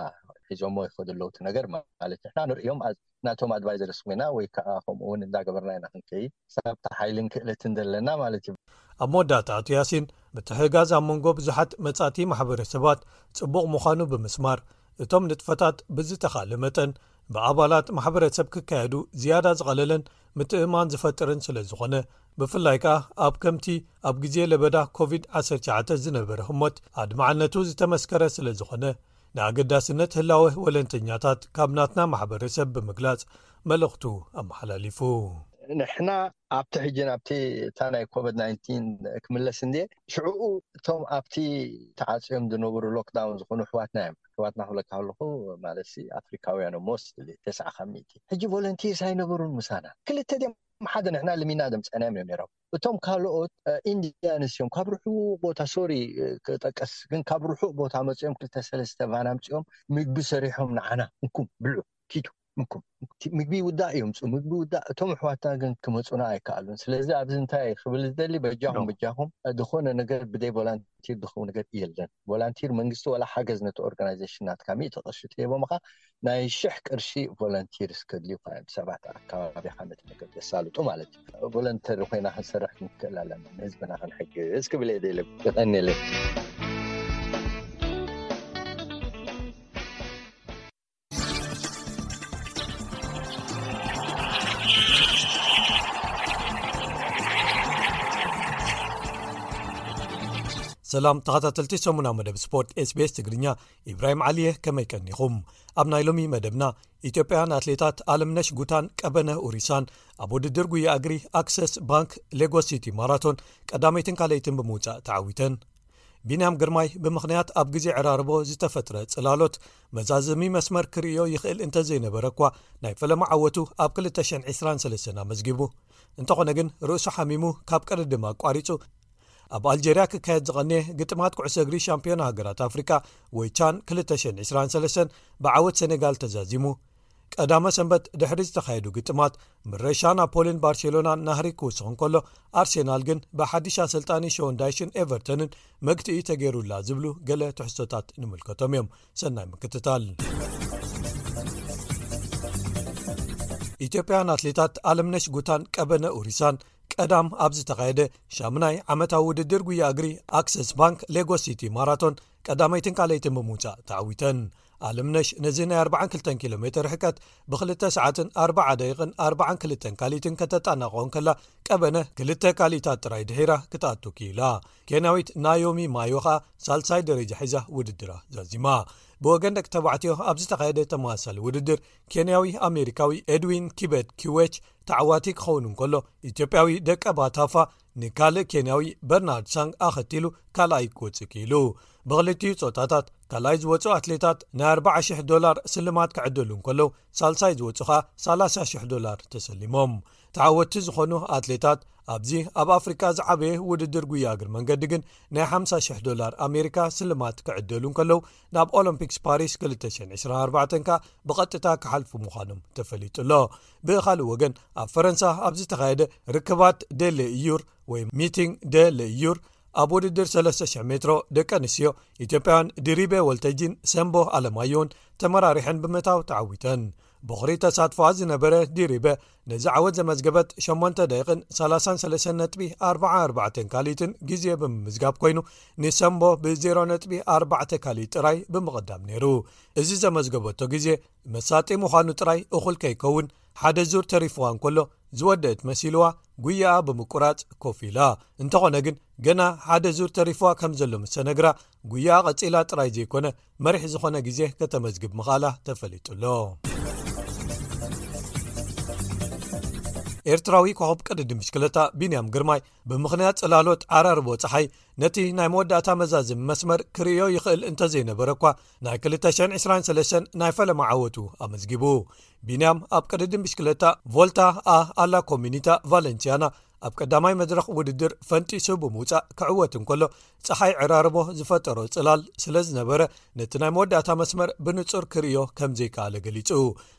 ሒዞሞ ይከዱ ኣለው እቲ ነገር ማለት ንሕና ንርእዮም ናቶም ኣድቫይዘርስ ኮይና ወይ ከኣ ከምኡ ውን እንዳገበርና ኢና ክንከይድ ክሳብቲ ሓይልን ክእለትን ዘለና ማለት እዩ። ኣብ መወዳእታ ኣቶ ያሲን፣ ምትሕግጋዝ ኣብ መንጎ ብዙሓት መጻእቲ ማሕበረሰባት ጽቡቕ ምዃኑ ብምስማር፣ እቶም ንጥፈታት ብዝተኻእለ መጠን ብኣባላት ማሕበረሰብ ክካየዱ ዝያዳ ዝቐለለን ምትእምማን ዝፈጥርን ስለ ዝኾነ፣ ብፍላይ ከኣ ኣብ ከምቲ ኣብ ግዜ ለበዳ ኮቪድ ዓሰርተ ትሽዓተ ዝነበረ ህሞት ኣድማዕነቱ ዝተመስከረ ስለ ዝኾነ፣ ንኣገዳስነት ህላወ ወለንተኛታት ካብ ናትና ማሕበረሰብ ብምግላጽ መልእኽቱ ኣመሓላሊፉ። ንሕና ኣብቲ ሕጂ ናብቲ እታ ናይ ኮቨድ ናይንቲን ክምለስ እንድየ ሽዑኡ እቶም ኣብቲ ተዓጽዮም ዝነብሩ ሎክዳውን ዝኮኑ ኣሕዋትና እዮም ኣሕዋትና ክብለካ ከለኩ ማለትሲ ኣፍሪካውያን እሞ ሞስትሊ ተስዓ ካብ ሚእቲ ሕጂ ቮለንቲርስ ኣይነበሩን ምሳና ክልተ ድዮም ሓደ ንሕና ልሚና ዘምጻእናዮም እዮም ኔሮም እቶም ካልኦት ኢንድያንስ እዮም ካብ ርሑቅ ቦታ ሶሪ ክጠቀስ ግን ካብ ርሑቅ ቦታ መፅኦም ክልተ ሰለስተ ቫን ኣምፅኦም ምግቢ ሰሪሖም ንዓና እንኩም ብልዑ ኪዱ እንኩም ምግቢ ይውዳእ የምፅኡ ምግቢ ይውዳእ እቶም ኣሕዋትና ግን ክመፁና ኣይከኣሉን ስለዚ ኣብዚ እንታይ ክብል ዝደሊ በጃኹም በጃኹም ዝኾነ ነገር ብደይ ቮላንቲር ዝኸውን ነገር የለን ቮላንቲር መንግስቲ ወላ ሓገዝ ነቲ ኦርጋናይዜሽን ናትካ ሚእቲ ቅርሺ ተሂቦምኻ ናይ ሽሕ ቅርሺ ቮለንቲርስ ከድልዩካ እዮም ሰባት ኣከባቢካ ነቲ ነገር ዘሳልጡ ማለት እዩ ቮለንተሪ ኮይና ክንሰርሕ ክንክእል ኣለና ንህዝብና ክንሕግዝ ክብል እየ ደለ ይቀኒለይ ሰላም ተኸታተልቲ ሰሙና መደብ ስፖርት ስቤስ ትግርኛ ኢብራሂም ዓሊየ ከመይ ቀኒኹም ኣብ ናይ ሎሚ መደብና ኢትዮጵያን ኣትሌታት ኣለምነሽ ጉታን ቀበነ ኡሪሳን ኣብ ውድድር ጉያ ኣግሪ ኣክሰስ ባንክ ሌጎስ ሲቲ ማራቶን ቀዳመይትን ካለይትን ብምውፃእ ተዓዊተን ቢንያም ግርማይ ብምኽንያት ኣብ ግዜ ዕራርቦ ዝተፈጥረ ፅላሎት መዛዘሚ መስመር ክርእዮ ይኽእል እንተዘይነበረ እኳ ናይ ፈለማ ዓወቱ ኣብ 223 ኣመዝጊቡ እንተኾነ ግን ርእሱ ሓሚሙ ካብ ቀርድማ ኣቋሪፁ ኣብ ኣልጀርያ ክካየድ ዝቐንየ ግጥማት ኩዕሶ እግሪ ሻምፒዮና ሃገራት ኣፍሪቃ ወይ ቻን 223 ብዓወት ሰነጋል ተዛዚሙ ቀዳመ ሰንበት ድሕሪ ዝተኻየዱ ግጥማት ምረሻ ናፖሊን ባርሴሎናን ናህሪ ክውስኽ እንከሎ ኣርሴናል ግን ብሓድሽ ኣሰልጣኒ ሸወንዳይሽን ኤቨርተንን መግትኢ ተገይሩላ ዝብሉ ገለ ትሕዝቶታት ንምልከቶም እዮም ሰናይ ምክትታል ኢትዮጵያን ኣትሌታት ኣለምነሽ ጉታን ቀበነ ኡሪሳን ቀዳም ኣብ ዝተኻየደ ሻሙናይ ዓመታዊ ውድድር ጉያ እግሪ ኣክሰስ ባንክ ሌጎስ ሲቲ ማራቶን ቀዳመይትን ካልይትን ብምውፃእ ተዓዊተን ኣለምነሽ ነዚ ናይ 42 ኪሎ ሜር ርሕቀት ብ2 ሰዓትን 4 ደቂቕን 42 ካልትን ከተጣናቀኦን ከላ ቀበነ ክልተ ካልኢታት ጥራይ ድሒራ ክትኣቱ ክኢላ ኬንያዊት ናዮሚ ማዮ ከኣ ሳልሳይ ደረጃ ሒዛ ውድድራ ዛዚማ ብወገን ደቂ ተባዕትዮ ኣብ ዝተካየደ ተመሳሳሊ ውድድር ኬንያዊ ኣሜሪካዊ ኤድዊን ኪበት ኪወች ተዓዋቲ ክኸውን እንከሎ ኢትዮጵያዊ ደቀባ ታፋ ንካልእ ኬንያዊ በርናርድ ሳንግ ኣኸቲሉ ካልኣይ ክወፅእ ክኢሉ። ብክልቲኡ ፆታታት ካልኣይ ዝወፁ ኣትሌታት ናይ 40,000 ዶላር ስልማት ክዕደሉ እንከለው ሳልሳይ ዝወፁ ከኣ 30,000 ዶላር ተሰሊሞም። ተዓወትቲ ዝኾኑ ኣትሌታት ኣብዚ ኣብ ኣፍሪቃ ዝዓበየ ውድድር ጉያ እግሪ መንገዲ ግን ናይ 50,000 ዶላር ኣሜሪካ ስልማት ክዕደሉ እንከለው ናብ ኦሎምፒክስ ፓሪስ 2024 ከኣ ብቐጥታ ክሓልፉ ምዃኖም ተፈሊጡ ኣሎ። ብኻልእ ወገን ኣብ ፈረንሳ ኣብ ዝተኻየደ ርክባት ደለ እዩር ወይ ሚቲንግ ደለ እዩር ኣብ ውድድር 3,00 ሜትሮ ደቂ ኣንስትዮ ኢትዮጵያውያን ድሪቤ ወልተጂን ሰምቦ ኣለማዮን ተመራሪሐን ብመታዊ ተዓዊተን ቦኽሪ ተሳትፎ ዝነበረ ድሪበ ነዚ ዓወት ዘመዝገበት 8 ደቂን 33 ነጥቢ 44 ካልትን ግዜ ብምምዝጋብ ኮይኑ ንሰምቦ ብ0 ነጥቢ 4 ካልእ ጥራይ ብምቕዳም ነይሩ እዚ ዘመዝገበቶ ግዜ መሳጢ ምዃኑ ጥራይ እኹል ከይከውን ሓደ ዙር ተሪፍዋ እንከሎ ዝወደእት መሲልዋ ጉያኣ ብምቁራጽ ኮፍ ኢላ እንተኾነ ግን ገና ሓደ ዙር ተሪፍዋ ከም ዘሎ ምሰነግራ ጉያኣ ቀጺላ ጥራይ ዘይኮነ መሪሕ ዝኾነ ግዜ ከተመዝግብ ምኽኣላ ተፈሊጡሎ ኤርትራዊ ኮኸብ ቅድዲ ምሽክለታ ቢንያም ግርማይ ብምኽንያት ጽላሎት ዓራርቦ ጸሓይ ነቲ ናይ መወዳእታ መዛዝም መስመር ክርእዮ ይኽእል እንተዘይነበረ እኳ ናይ 223 ናይ ፈለማ ዓወቱ ኣመዝጊቡ ቢንያም ኣብ ቅድድም ብሽክለታ ቮልታ a ኣላ ኮሚኒታ ቫለንቲያና ኣብ ቀዳማይ መድረኽ ውድድር ፈንጢሱ ብምውፃእ ክዕወት እንከሎ ፀሓይ ዕራርቦ ዝፈጠሮ ፅላል ስለ ዝነበረ ነቲ ናይ መወዳእታ መስመር ብንፁር ክርእዮ ከም ዘይከኣለ ገሊጹ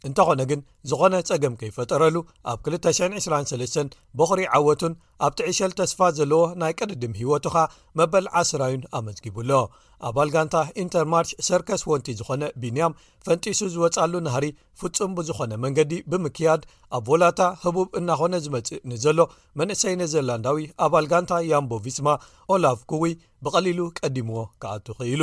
እንተኾነ ግን ዝኾነ ፀገም ከይፈጠረሉ ኣብ 223 ቦኽሪ ዓወቱን ኣብቲ ዕሸል ተስፋ ዘለዎ ናይ ቀድድም ህይወቱኻ መበል ዓስራዩን ኣመዝጊቡ ኣሎ ኣባል ጋንታ ኢንተርማርች ሰርከስ ወንቲ ዝኾነ ቢንያም ፈንጢሱ ዝወፃሉ ናህሪ ፍፁም ብዝኾነ መንገዲ ብምክያድ ኣብ ቮላታ ህቡብ እናኾነ ዝመፅእ ንዘሎ መንእሰይ ነዘርላንዳዊ ኣባል ጋንታ ያምቦ ቪስማ ኦላቭ ኩውይ ብቐሊሉ ቀዲምዎ ክኣቱ ክኢሉ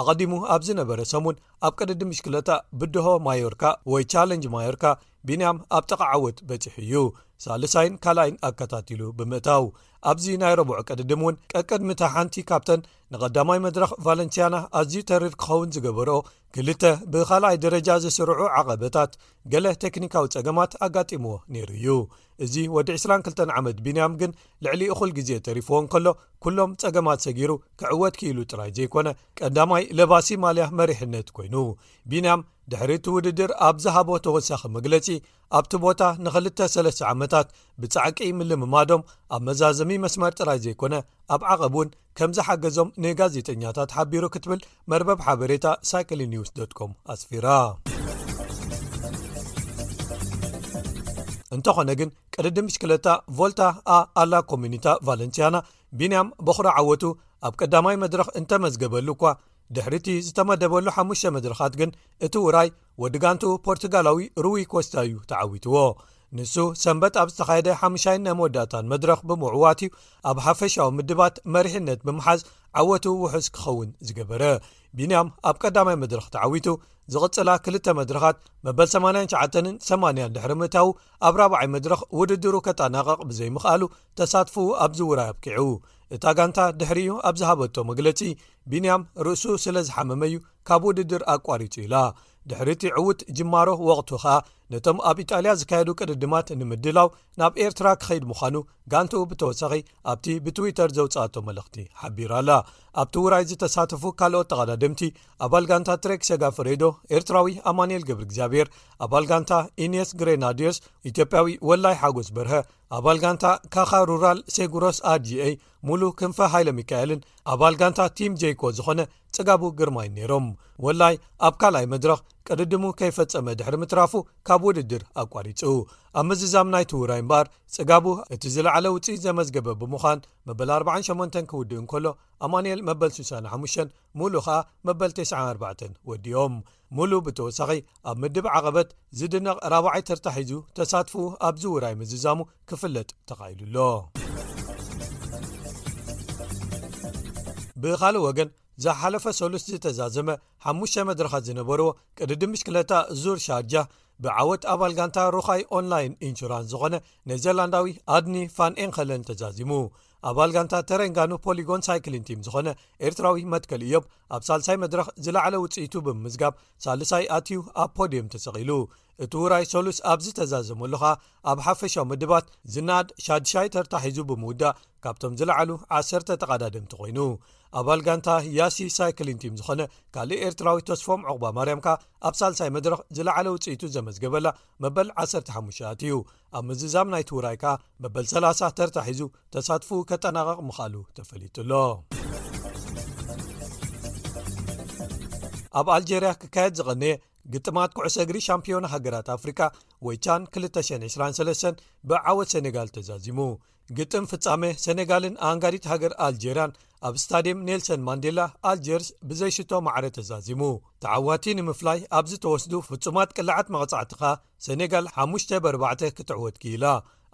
ኣቐዲሙ ኣብ ዝነበረ ሰሙን ኣብ ቅድዲ ምሽክለታ ብድሆ ማዮርካ ወይ ቻለንጅ ማዮርካ ቢንያም ኣብ ጥቓ ዓወት በጺሑ እዩ ሳልሳይን ካልኣይን ኣከታቲሉ ብምእታው ኣብዚ ናይ ረቡዕ ቅድድም እውን ቀቅድሚ እታ ሓንቲ ካብተን ንቐዳማይ መድረኽ ቫለንቲያና ኣዝዩ ተሪር ክኸውን ዝገበሮ ክልተ ብካልኣይ ደረጃ ዝስርዑ ዓቐበታት ገለ ቴክኒካዊ ጸገማት ኣጋጢምዎ ነይሩ እዩ እዚ ወዲ 22 ዓመት ቢንያም ግን ልዕሊ እኹል ግዜ ተሪፍዎ ከሎ ኩሎም ጸገማት ሰጊሩ ክዕወት ክኢሉ ጥራይ ዘይኮነ ቀዳማይ ለባሲ ማልያ መሪሕነት ኮይኑ ቢንያም ድሕሪ እቲ ውድድር ኣብ ዝሃቦ ተወሳኺ መግለጺ ኣብቲ ቦታ ንክልተ ሰለስተ ዓመታት ብጻዕቂ ምልምማዶም ኣብ መዛዘሚ መስመር ጥራይ ዘይኮነ ኣብ ዓቐብ እውን ከም ዝሓገዞም ንጋዜጠኛታት ሓቢሩ ክትብል መርበብ ሓበሬታ ሳይክሊ ኒውስ ዶኮም ኣስፊራ እንተኾነ ግን ቅድዲ ምሽክለታ ቮልታ ኣ ኣላ ኮሚኒታ ቫለንስያና ቢንያም በኹሪ ዓወቱ ኣብ ቀዳማይ መድረኽ እንተመዝገበሉ እኳ ድሕሪቲ ዝተመደበሉ ሓሙሽተ መድረኻት ግን እቲ ውራይ ወዲ ጋንትኡ ፖርቱጋላዊ ሩዊ ኮስታ እዩ ተዓዊትዎ ንሱ ሰንበት ኣብ ዝተኻየደ ሓሙሻይን ናይ መወዳእታን መድረኽ ብምዕዋት እዩ ኣብ ሓፈሻዊ ምድባት መሪሕነት ብምሓዝ ዓወቱ ውሑስ ክኸውን ዝገበረ ቢንያም ኣብ ቀዳማይ መድረኽ ተዓዊቱ ዝቕፅላ ክልተ መድረኻት መበል 89ን 8ን ድሕሪ ምእታዉ ኣብ ራብዓይ መድረኽ ውድድሩ ከጠናቐቕ ብዘይምኽኣሉ ተሳትፍኡ ኣብዚ ውራይ ኣብቂዑ እታ ጋንታ ድሕሪኡ ኣብ ዝሃበቶ መግለጺ ቢንያም ርእሱ ስለ ዝሓመመ እዩ ካብ ውድድር ኣቋሪጹ ኢላ ድሕሪ እቲ ዕዉት ጅማሮ ወቕቱ ኸኣ ነቶም ኣብ ኢጣልያ ዝካየዱ ቅድድማት ንምድላው ናብ ኤርትራ ክኸይድ ምዃኑ ጋንትኡ ብተወሳኺ ኣብቲ ብትዊተር ዘውጽኣቶ መልእኽቲ ሓቢራ ኣላ ኣብቲ ውራይ ዝተሳተፉ ካልኦት ተቐዳድምቲ ኣባል ጋንታ ትሬክ ሰጋ ፍሬዶ ኤርትራዊ ኣማንኤል ገብሪ እግዚኣብሔር ኣባል ጋንታ ኢንስ ግሬናድርስ ኢትዮጵያዊ ወላይ ሓጎስ በርሀ ኣባል ጋንታ ካኻ ሩራል ሴጉሮስ ኣድዩኤይ ሙሉ ክንፈ ሃይለ ሚካኤልን ኣባል ጋንታ ቲም ጀይኮ ዝኾነ ጽጋቡ ግርማይን ነይሮም ወላይ ኣብ ካልኣይ መድረኽ ቅድድሙ ከይፈጸመ ድሕሪ ምትራፉ ካብ ውድድር ኣቋሪጹ ኣብ ምዝዛም ናይቲ ውራይ እምበኣር ጽጋቡ እቲ ዝለዓለ ውፅኢት ዘመዝገበ ብምዃን መበል 48 ክውድእ እንከሎ ኣማንኤል መበል 65 ሙሉ ከኣ መበል 94 ወዲኦም ሙሉ ብተወሳኺ ኣብ ምድብ ዓቐበት ዝድነቕ ራብዓይ ተርታ ሒዙ ተሳትፍኡ ኣብዚ ውራይ ምዝዛሙ ክፍለጥ ተኻኢሉ ኣሎ ብኻልእ ወገን ዝሓለፈ ሰሉስ ዝተዛዘመ ሓሙሽተ መድረኻት ዝነበርዎ ቅድዲ ምሽክለታ ዙር ሻርጃ ብዓወት ኣባል ጋንታ ሩኻይ ኦንላይን ኢንሹራንስ ዝኾነ ኔዘርላንዳዊ ኣድኒ ፋን ኤንኸለን ተዛዚሙ ኣባል ጋንታ ተረንጋኑ ፖሊጎን ሳይክሊን ቲም ዝኾነ ኤርትራዊ መትከል እዮብ ኣብ ሳልሳይ መድረኽ ዝለዓለ ውፅኢቱ ብምምዝጋብ ሳልሳይ ኣትዩ ኣብ ፖድየም ተሰቒሉ እቲ ውራይ ሰሉስ ኣብ ዝተዛዘመሉኻ ኣብ ሓፈሻዊ ምድባት ዝናኣድ ሻድሻይ ተርታ ሒዙ ብምውዳእ ካብቶም ዝለዓሉ ዓሰርተ ተቓዳደምቲ ኮይኑ ኣባል ጋንታ ያሲ ሳይክሊን ቲም ዝኾነ ካልእ ኤርትራዊ ተስፎም ዕቑባ ማርያምካ ኣብ ሳልሳይ መድረኽ ዝለዓለ ውፅኢቱ ዘመዝገበላ መበል ዓሰርተ ሓሙሽተ ኣትዩ ኣብ ምዝዛም ናይቲ ውራይ ከኣ መበል ሰላሳ ተርታ ሒዙ ተሳትፉ ከጠናቐቕ ምኽኣሉ ተፈሊጡ ኣሎ ኣብ ኣልጀርያ ክካየድ ዝቐነየ ግጥማት ኩዕሰ እግሪ ሻምፒዮና ሃገራት ኣፍሪቃ ወይ ቻን 223 ብዓወት ሰኔጋል ተዛዚሙ ግጥም ፍጻመ ሰነጋልን ኣንጋዲት ሃገር ኣልጀርያን ኣብ ስታድየም ኔልሰን ማንዴላ ኣልጀርስ ብዘይ ሽቶ ማዕረ ተዛዚሙ ተዓዋቲ ንምፍላይ ኣብ ዝተወስዱ ፍጹማት ቅላዓት መቕጻዕቲ ከኣ ሰነጋል ሓሙሽተ በርባዕተ ክትዕወት ክኢላ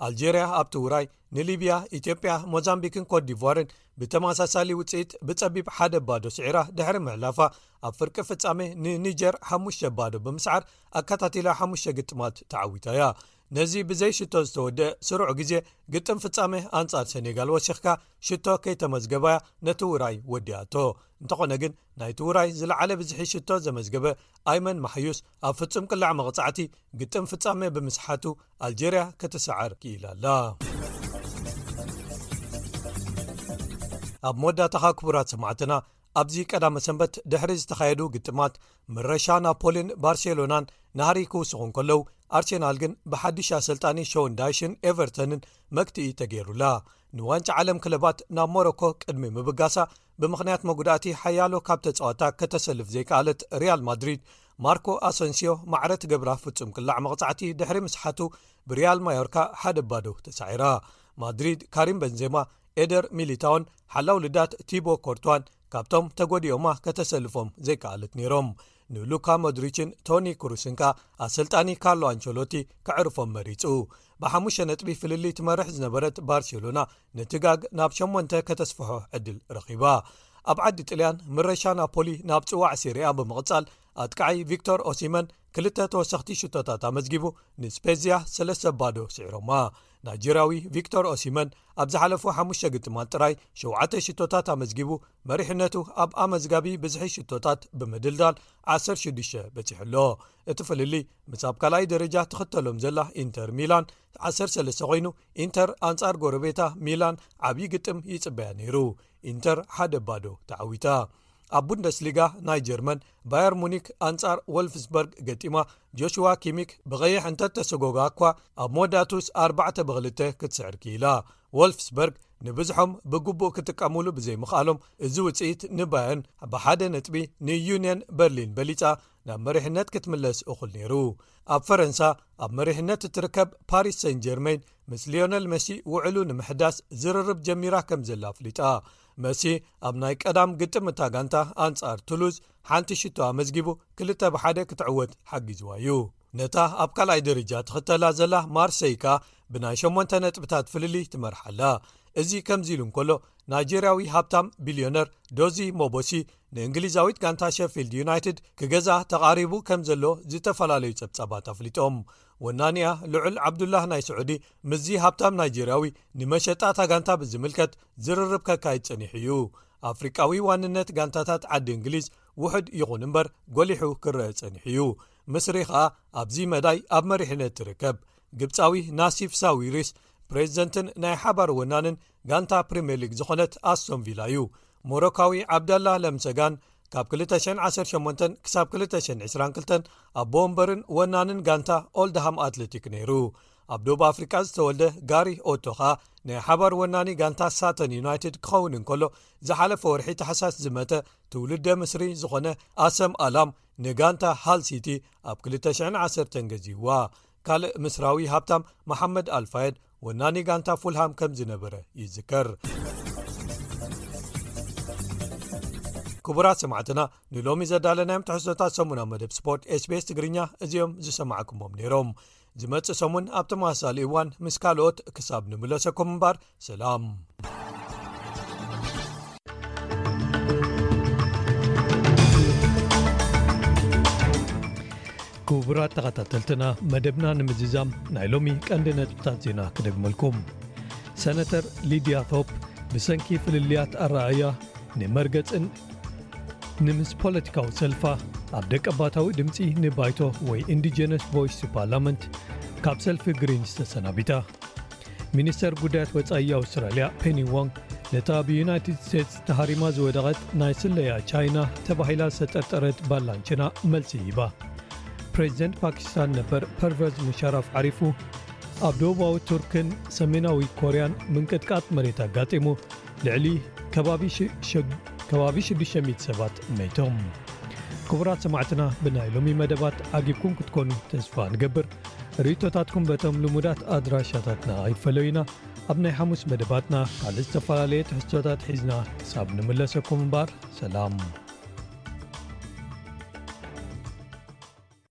ኣልጀርያ ኣብቲ ውራይ ንሊብያ ኢትዮጵያ ሞዛምቢክን ኮዲቫርን ብተመሳሳሊ ውፅኢት ብፀቢብ ሓደ ባዶ ስዒራ ድሕሪ ምሕላፋ ኣብ ፍርቂ ፍፃሜ ንኒጀር ሓሙሽተ ባዶ ብምስዓር ኣካታቲላ ሓሙሽተ ግጥማት ተዓዊታ እያ ነዚ ብዘይ ሽቶ ዝተወድአ ስሩዕ ግዜ ግጥም ፍጻመ ኣንጻር ሰኔጋል ወሲኽካ ሽቶ ከይተመዝገባያ ነቲ ውራይ ወዲኣቶ እንተኾነ ግን ናይቲ ውራይ ዝለዓለ ብዝሒ ሽቶ ዘመዝገበ ኣይመን ማሕዩስ ኣብ ፍጹም ቅላዕ መቕጻዕቲ ግጥም ፍጻመ ብምስሓቱ ኣልጀርያ ክትሰዓር ክኢላ ኣላ ኣብ መወዳእታኻ ክቡራት ሰማዕትና ኣብዚ ቀዳመ ሰንበት ድሕሪ ዝተኻየዱ ግጥማት ምረሻ ናፖሊን ባርሴሎናን ናህሪ ክውስኹ ከለው ኣርሴናል ግን ብሓዱሽ ኣሰልጣኒ ሸውን ዳይሽን ኤቨርተንን መግትኢ ተገይሩላ ንዋንጫ ዓለም ክለባት ናብ ሞሮኮ ቅድሚ ምብጋሳ ብምኽንያት መጉዳእቲ ሓያሎ ካብ ተፃዋታ ከተሰልፍ ዘይከኣለት ሪያል ማድሪድ ማርኮ ኣሰንስዮ ማዕረ ትገብራ ፍፁም ቅላዕ መቕፃዕቲ ድሕሪ ምስሓቱ ብሪያል ማዮርካ ሓደ ባዶ ተሳዒራ ማድሪድ ካሪም በንዜማ ኤደር ሚሊታውን ሓላው ልዳት ቲቦ ኮርትዋን ካብቶም ተጐዲኦማ ከተሰልፎም ዘይከኣለት ነይሮም ንሉካ ሞድሪችን ቶኒ ክሩስን ከኣ ኣሰልጣኒ ካርሎ ኣንቸሎቲ ክዕርፎም መሪጹ ብሓሙሽተ ነጥቢ ፍልልይ ትመርሕ ዝነበረት ባርሴሎና ነቲ ጋግ ናብ ሸሞንተ ከተስፍሖ ዕድል ረኺባ ኣብ ዓዲ ጥልያን ምረሻ ናፖሊ ናብ ጽዋዕ ሲርያ ብምቕጻል ኣጥቃዓይ ቪክቶር ኦሲመን ክልተ ተወሰኽቲ ሽቶታት ኣመዝጊቡ ንስፔዝያ ሰለስተ ባዶ ስዒሮማ ናይጀርያዊ ቪክቶር ኦሲመን ኣብ ዝሓለፉ ሓሙሽተ ግጥማት ጥራይ ሸተ ሽቶታት ኣመዝጊቡ መሪሕነቱ ኣብ ኣመዝጋቢ ብዝሒ ሽቶታት ብምድልዳል 16 በፂሑ ኣሎ እቲ ፍልልይ ምሳብ ካልኣይ ደረጃ ትኽተሎም ዘላ ኢንተር ሚላን 13 ኮይኑ ኢንተር ኣንጻር ጎረቤታ ሚላን ዓብዪ ግጥም ይፅበያ ነይሩ ኢንተር ሓደ ባዶ ተዓዊታ ኣብ ቡንደስሊጋ ናይ ጀርመን ባየር ሙኒክ ኣንጻር ወልፍስበርግ ገጢማ ጆሽዋ ኪሚክ ብቐይሕ እንተተሰጎጋ እኳ ኣብ መወዳእቱስ 4 ብ2 ክትስዕር ክኢላ ወልፍስበርግ ንብዝሖም ብግቡእ ክጥቀምሉ ብዘይምኽኣሎም እዚ ውፅኢት ንባየን ብሓደ ነጥቢ ንዩንየን በርሊን በሊፃ ናብ መሪሕነት ክትምለስ እኹል ነይሩ ኣብ ፈረንሳ ኣብ መሪሕነት እትርከብ ፓሪስ ሰን ጀርመን ምስ ሊዮነል መሲ ውዕሉ ንምሕዳስ ዝርርብ ጀሚራ ከም ዘላ ኣፍሊጣ መሲ ኣብ ናይ ቀዳም ግጥም እታ ጋንታ ኣንጻር ቱሉዝ ሓንቲ ሽቶ ኣመዝጊቡ ክልተ ብሓደ ክትዕወት ሓጊዝዋ እዩ ነታ ኣብ ካልኣይ ደረጃ ትኽተላ ዘላ ማርሰይካ ብናይ 8ን ነጥብታት ፍልልይ ትመርሓላ እዚ ከምዚ ኢሉ እንከሎ ናይጀርያዊ ሃብታም ቢልዮነር ዶዚ ሞቦሲ ንእንግሊዛዊት ጋንታ ሸፊልድ ዩናይትድ ክገዛ ተቓሪቡ ከም ዘሎ ዝተፈላለዩ ጸብጻባት ኣፍሊጦም ወናንያ ልዑል ዓብዱላህ ናይ ስዑዲ ምስዚ ሃብታም ናይጀርያዊ ንመሸጣ እታ ጋንታ ብዝምልከት ዝርርብ ከካይድ ጸኒሑ እዩ ኣፍሪቃዊ ዋንነት ጋንታታት ዓዲ እንግሊዝ ውሕድ ይኹን እምበር ጐሊሑ ክረአ ጸኒሑ እዩ ምስሪ ኸኣ ኣብዚ መዳይ ኣብ መሪሕነት ትርከብ ግብፃዊ ናሲፍ ሳዊሪስ ፕሬዚደንትን ናይ ሓባር ወናንን ጋንታ ፕሪምየር ሊግ ዝኾነት ኣስቶን ቪላ እዩ ሞሮካዊ ዓብዳላህ ለምሰጋን ካብ 218 ክሳብ 222 ኣብ ቦወንበርን ወናንን ጋንታ ኦልድሃም ኣትለቲክ ነይሩ ኣብ ዶብ ኣፍሪቃ ዝተወልደ ጋሪ ኦቶኻ ናይ ሓባር ወናኒ ጋንታ ሳተን ዩናይትድ ክኸውን እንከሎ ዝሓለፈ ወርሒ ተሓሳስ ዝመተ ትውልደ ምስሪ ዝኾነ ኣሰም ኣላም ንጋንታ ሃልሲቲ ኣብ 210 ገዚዋ ካልእ ምስራዊ ሃብታም መሓመድ ኣልፋየድ ወናኒ ጋንታ ፉልሃም ከም ዝነበረ ይዝከር ክቡራት ሰማዕትና ንሎሚ ዘዳለናዮም ትሕዝቶታት ሰሙናብ መደብ ስፖርት ስቤስ ትግርኛ እዚኦም ዝሰማዕኩሞም ነይሮም ዝመፅእ ሰሙን ኣብ ተመሳሳሊ እዋን ምስ ካልኦት ክሳብ ንምለሰኩም እምበር ሰላም። ክቡራት ተኸታተልትና መደብና ንምዝዛም ናይ ሎሚ ቀንዲ ነጥብታት ዜና ክደግመልኩም ሰነተር ሊድያ ቶፕ ብሰንኪ ፍልልያት ኣረኣያ ንመርገጽን ንምስ ፖለቲካዊ ሰልፋ ኣብ ደቀባታዊ ድምፂ ንባይቶ ወይ ኢንዲጀነስ ቮይስ ፓርላመንት ካብ ሰልፊ ግሪን ዝተሰናቢታ ሚኒስተር ጉዳያት ወጻኢ ኣውስትራልያ ፔኒ ዎንግ ነታ ብዩናይትድ ስቴትስ ተሃሪማ ዝወደቐት ናይ ስለያ ቻይና ተባሂላ ዝተጠርጠረት ባላንችና መልሲ ሂባ ፕሬዚደንት ፓኪስታን ነበር ፐርቨዝ ሙሻራፍ ዓሪፉ ኣብ ደቡባዊ ቱርክን ሰሜናዊ ኮርያን ምንቅጥቃጥ መሬት ኣጋጢሙ ልዕሊ ከባቢ ከባቢ ሽዱሽተ ሚእቲ ሰባት መይቶም። ክቡራት ሰማዕትና ብናይ ሎሚ መደባት ዓጊብኩም ክትኮኑ ተስፋ ንገብር። ርእይቶታትኩም በቶም ልሙዳት ኣድራሻታትና ኣይፈለዩና። ኣብ ናይ ሓሙስ መደባትና ካልእ ዝተፈላለየ ትሕዝቶታት ሒዝና ክሳብ ንምለሰኩም እምበኣር ሰላም።